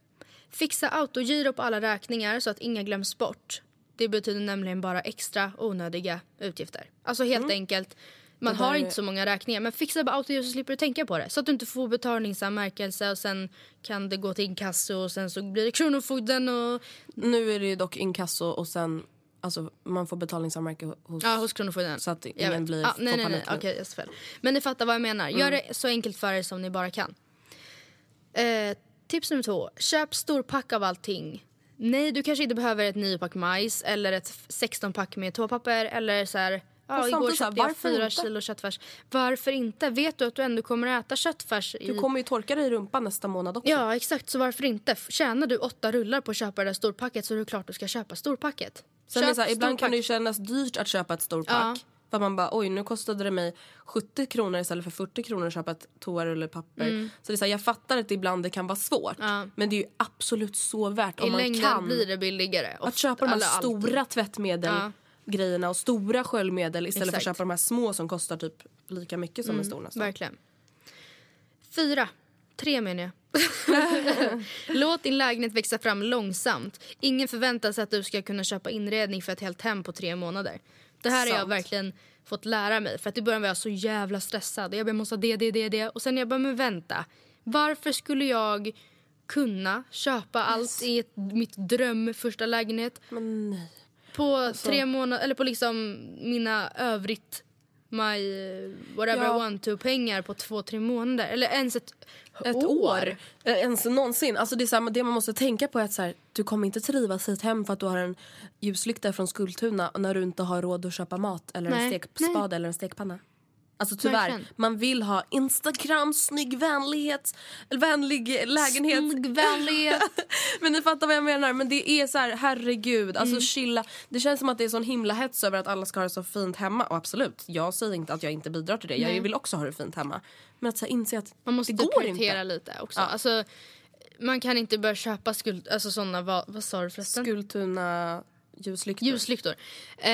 Speaker 1: Fixa autogiro på alla räkningar så att inga glöms bort. Det betyder nämligen bara extra onödiga utgifter. Alltså helt enkelt, man
Speaker 2: Mm. Det där
Speaker 1: har
Speaker 2: är-
Speaker 1: inte så många räkningar men fixa bara autogiro så slipper du tänka på det. Så att du inte får betalningsanmärkelse och sen kan det gå till inkasso och sen så blir det Kronofogden och
Speaker 2: Nu är det ju dock inkasso och sen, alltså man får betalningsanmärke hos...
Speaker 1: Ja, hos Kronofogden.
Speaker 2: Så att
Speaker 1: Jag
Speaker 2: ingen
Speaker 1: vet.
Speaker 2: blir-
Speaker 1: ah, Nej, nej, nej. Okej, jag sa fel. Men ni fattar vad jag menar. Gör det så enkelt för er som ni bara kan. Eh, tips nummer två. Köp storpack av allting. Nej, du kanske inte behöver ett 9-pack majs eller ett 16-pack med toapapper eller så här... Ja, igår köpte jag fyra
Speaker 2: inte?
Speaker 1: kilo köttfärs. Varför inte? Vet du att du ändå kommer att äta köttfärs? I...
Speaker 2: Du kommer ju torka dig i rumpan nästa månad också.
Speaker 1: Ja, exakt. Så varför inte? Tjänar du åtta rullar på att köpa det där storpacket så är det klart du ska köpa storpacket.
Speaker 2: Sen är så här, ibland kan det ju kännas dyrt att köpa ett storpack.
Speaker 1: Ja.
Speaker 2: För man bara, oj nu kostade det mig 70 kronor istället för 40 kronor att köpa ett toarullepapper. Så det är så här, jag fattar att ibland det kan vara svårt.
Speaker 1: Mm. Ja.
Speaker 2: Men det är ju absolut så värt om
Speaker 1: I
Speaker 2: man kan.
Speaker 1: blir det billigare.
Speaker 2: Att köpa de här
Speaker 1: Eller alltid.
Speaker 2: stora tvättmedel
Speaker 1: Ja.
Speaker 2: grejerna och stora sköljmedel istället för att
Speaker 1: Exakt.
Speaker 2: köpa de här små som kostar typ lika mycket som en stor nästan.
Speaker 1: Verkligen. Fyra. Tre menar jag. Låt din lägenhet växa fram långsamt. Ingen förväntar sig att du ska kunna köpa inredning för ett helt hem på tre månader. Det här har jag verkligen fått lära mig. För att I början var jag så jävla stressad. Jag bara, måste ha det, det, det, det. Och sen jag bara, men vänta. Varför skulle jag kunna köpa allt i ett, mitt dröm första lägenhet på
Speaker 2: Alltså-
Speaker 1: tre månader, eller på liksom mina övrigt my whatever
Speaker 2: Ja.
Speaker 1: I want to pengar på två, tre månader. Eller ens ett,
Speaker 2: Ett år. Eh, Ens någonsin. Alltså det, är så här, det man måste tänka på är att så här, du kommer inte trivas ett hem för att du har en ljuslykta från Skultuna när du inte har råd att köpa mat eller en
Speaker 1: Nej.
Speaker 2: stekspade eller en stekpanna. Alltså tyvärr,
Speaker 1: Verkligen.
Speaker 2: man vill ha Instagram, snygg vänlighet, vänlig lägenhet.
Speaker 1: Vänlighet.
Speaker 2: men ni fattar vad jag menar. Men det är så här, herregud, alltså chilla. Det känns som att det är sån himla hets över att alla ska ha det så fint hemma. Och absolut, jag säger inte att jag inte bidrar till det. Jag
Speaker 1: Nej.
Speaker 2: vill också ha det fint hemma. Men att så här, inse att
Speaker 1: Man måste
Speaker 2: det går
Speaker 1: prioritera
Speaker 2: inte.
Speaker 1: lite också.
Speaker 2: Ja.
Speaker 1: Alltså, man kan inte börja köpa skuld, alltså såna, vad, vad sa du förresten?
Speaker 2: Skultuna ljuslyktor.
Speaker 1: Ljuslyktor. Eh,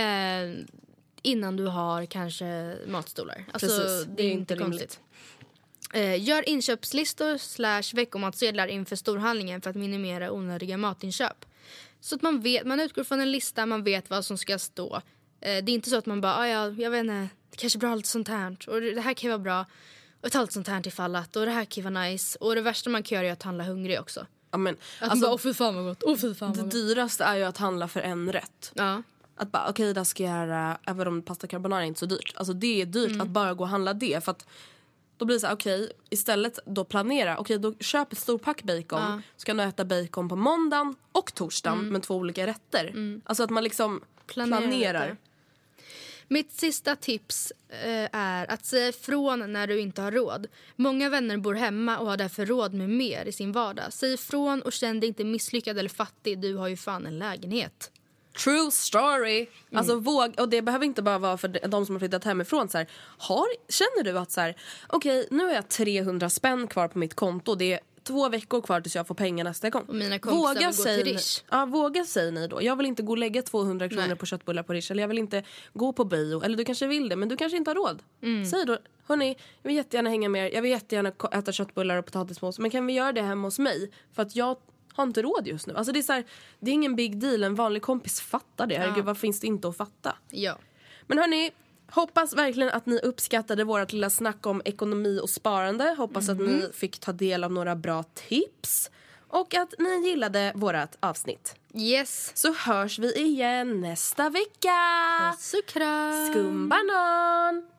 Speaker 1: innan du har kanske matstolar. Alltså,
Speaker 2: Precis,
Speaker 1: det är inte konstigt. Eh, gör inköpslistor slash veckomatsedlar inför storhandlingen för att minimera onödiga matinköp. Så att man vet, man utgår från en lista, man vet vad som ska stå. Eh, det är inte så att man bara, ah, ja, jag vet inte, det kanske är bra lite sånt här. Och det här kan vara bra. Och ta lite sånt här ifall att. Och det här kan vara nice. Och det värsta man kan göra är att handla hungrig också.
Speaker 2: Ja, men,
Speaker 1: Att man
Speaker 2: alltså,
Speaker 1: bara, åh fy fan vad gott, åh fy fan
Speaker 2: det
Speaker 1: vad gott.
Speaker 2: dyraste är ju att handla för en rätt.
Speaker 1: Ja.
Speaker 2: Att bara okej då ska jag göra, även om pasta carbonara är inte så dyrt. Alltså det är dyrt
Speaker 1: Mm.
Speaker 2: att bara gå och handla det. För att då blir det så här, okej istället då planera. Okej då köp ett stort pack bacon.
Speaker 1: Ja. Mm.
Speaker 2: Så kan du äta bacon på måndagen och torsdagen med två olika rätter. Alltså att man liksom
Speaker 1: Planera
Speaker 2: planerar.
Speaker 1: lite. Mitt sista tips eh, är att säga ifrån när du inte har råd. Många vänner bor hemma och har därför råd med mer i sin vardag. Säg ifrån och känn dig inte misslyckad eller fattig. Du har ju fan en lägenhet.
Speaker 2: True story. Alltså
Speaker 1: Mm.
Speaker 2: våg, och det behöver inte bara vara för de- som har flyttat hemifrån. Så här, har, känner du att så här, okej nu har jag 300 spänn kvar på mitt konto. Det är två veckor kvar tills jag får pengar nästa gång.
Speaker 1: Och mina kompisar vill
Speaker 2: säg
Speaker 1: till Rish.
Speaker 2: Ja, våga säg ni då. Jag vill inte gå och lägga 200 kronor
Speaker 1: Nej.
Speaker 2: på köttbullar på Rish. Eller jag vill inte gå på bio. Eller du kanske vill det men du kanske inte har råd.
Speaker 1: Mm.
Speaker 2: Säg då, hörni jag vill jättegärna hänga med er. Jag vill jättegärna äta köttbullar och potatismos. Men kan vi göra det hemma hos mig? För att jag har inte råd just nu. Alltså det är så här, det är ingen big deal. En vanlig kompis fattar det. Herregud, vad finns det inte att fatta?
Speaker 1: Ja.
Speaker 2: Men hörni, hoppas verkligen att ni uppskattade vårt lilla snack om ekonomi och sparande. Hoppas att ni fick ta del av några bra tips. Och att ni gillade vårt avsnitt.
Speaker 1: Yes.
Speaker 2: Så hörs vi igen nästa vecka!
Speaker 1: Puss och kram.
Speaker 2: Skumbanan!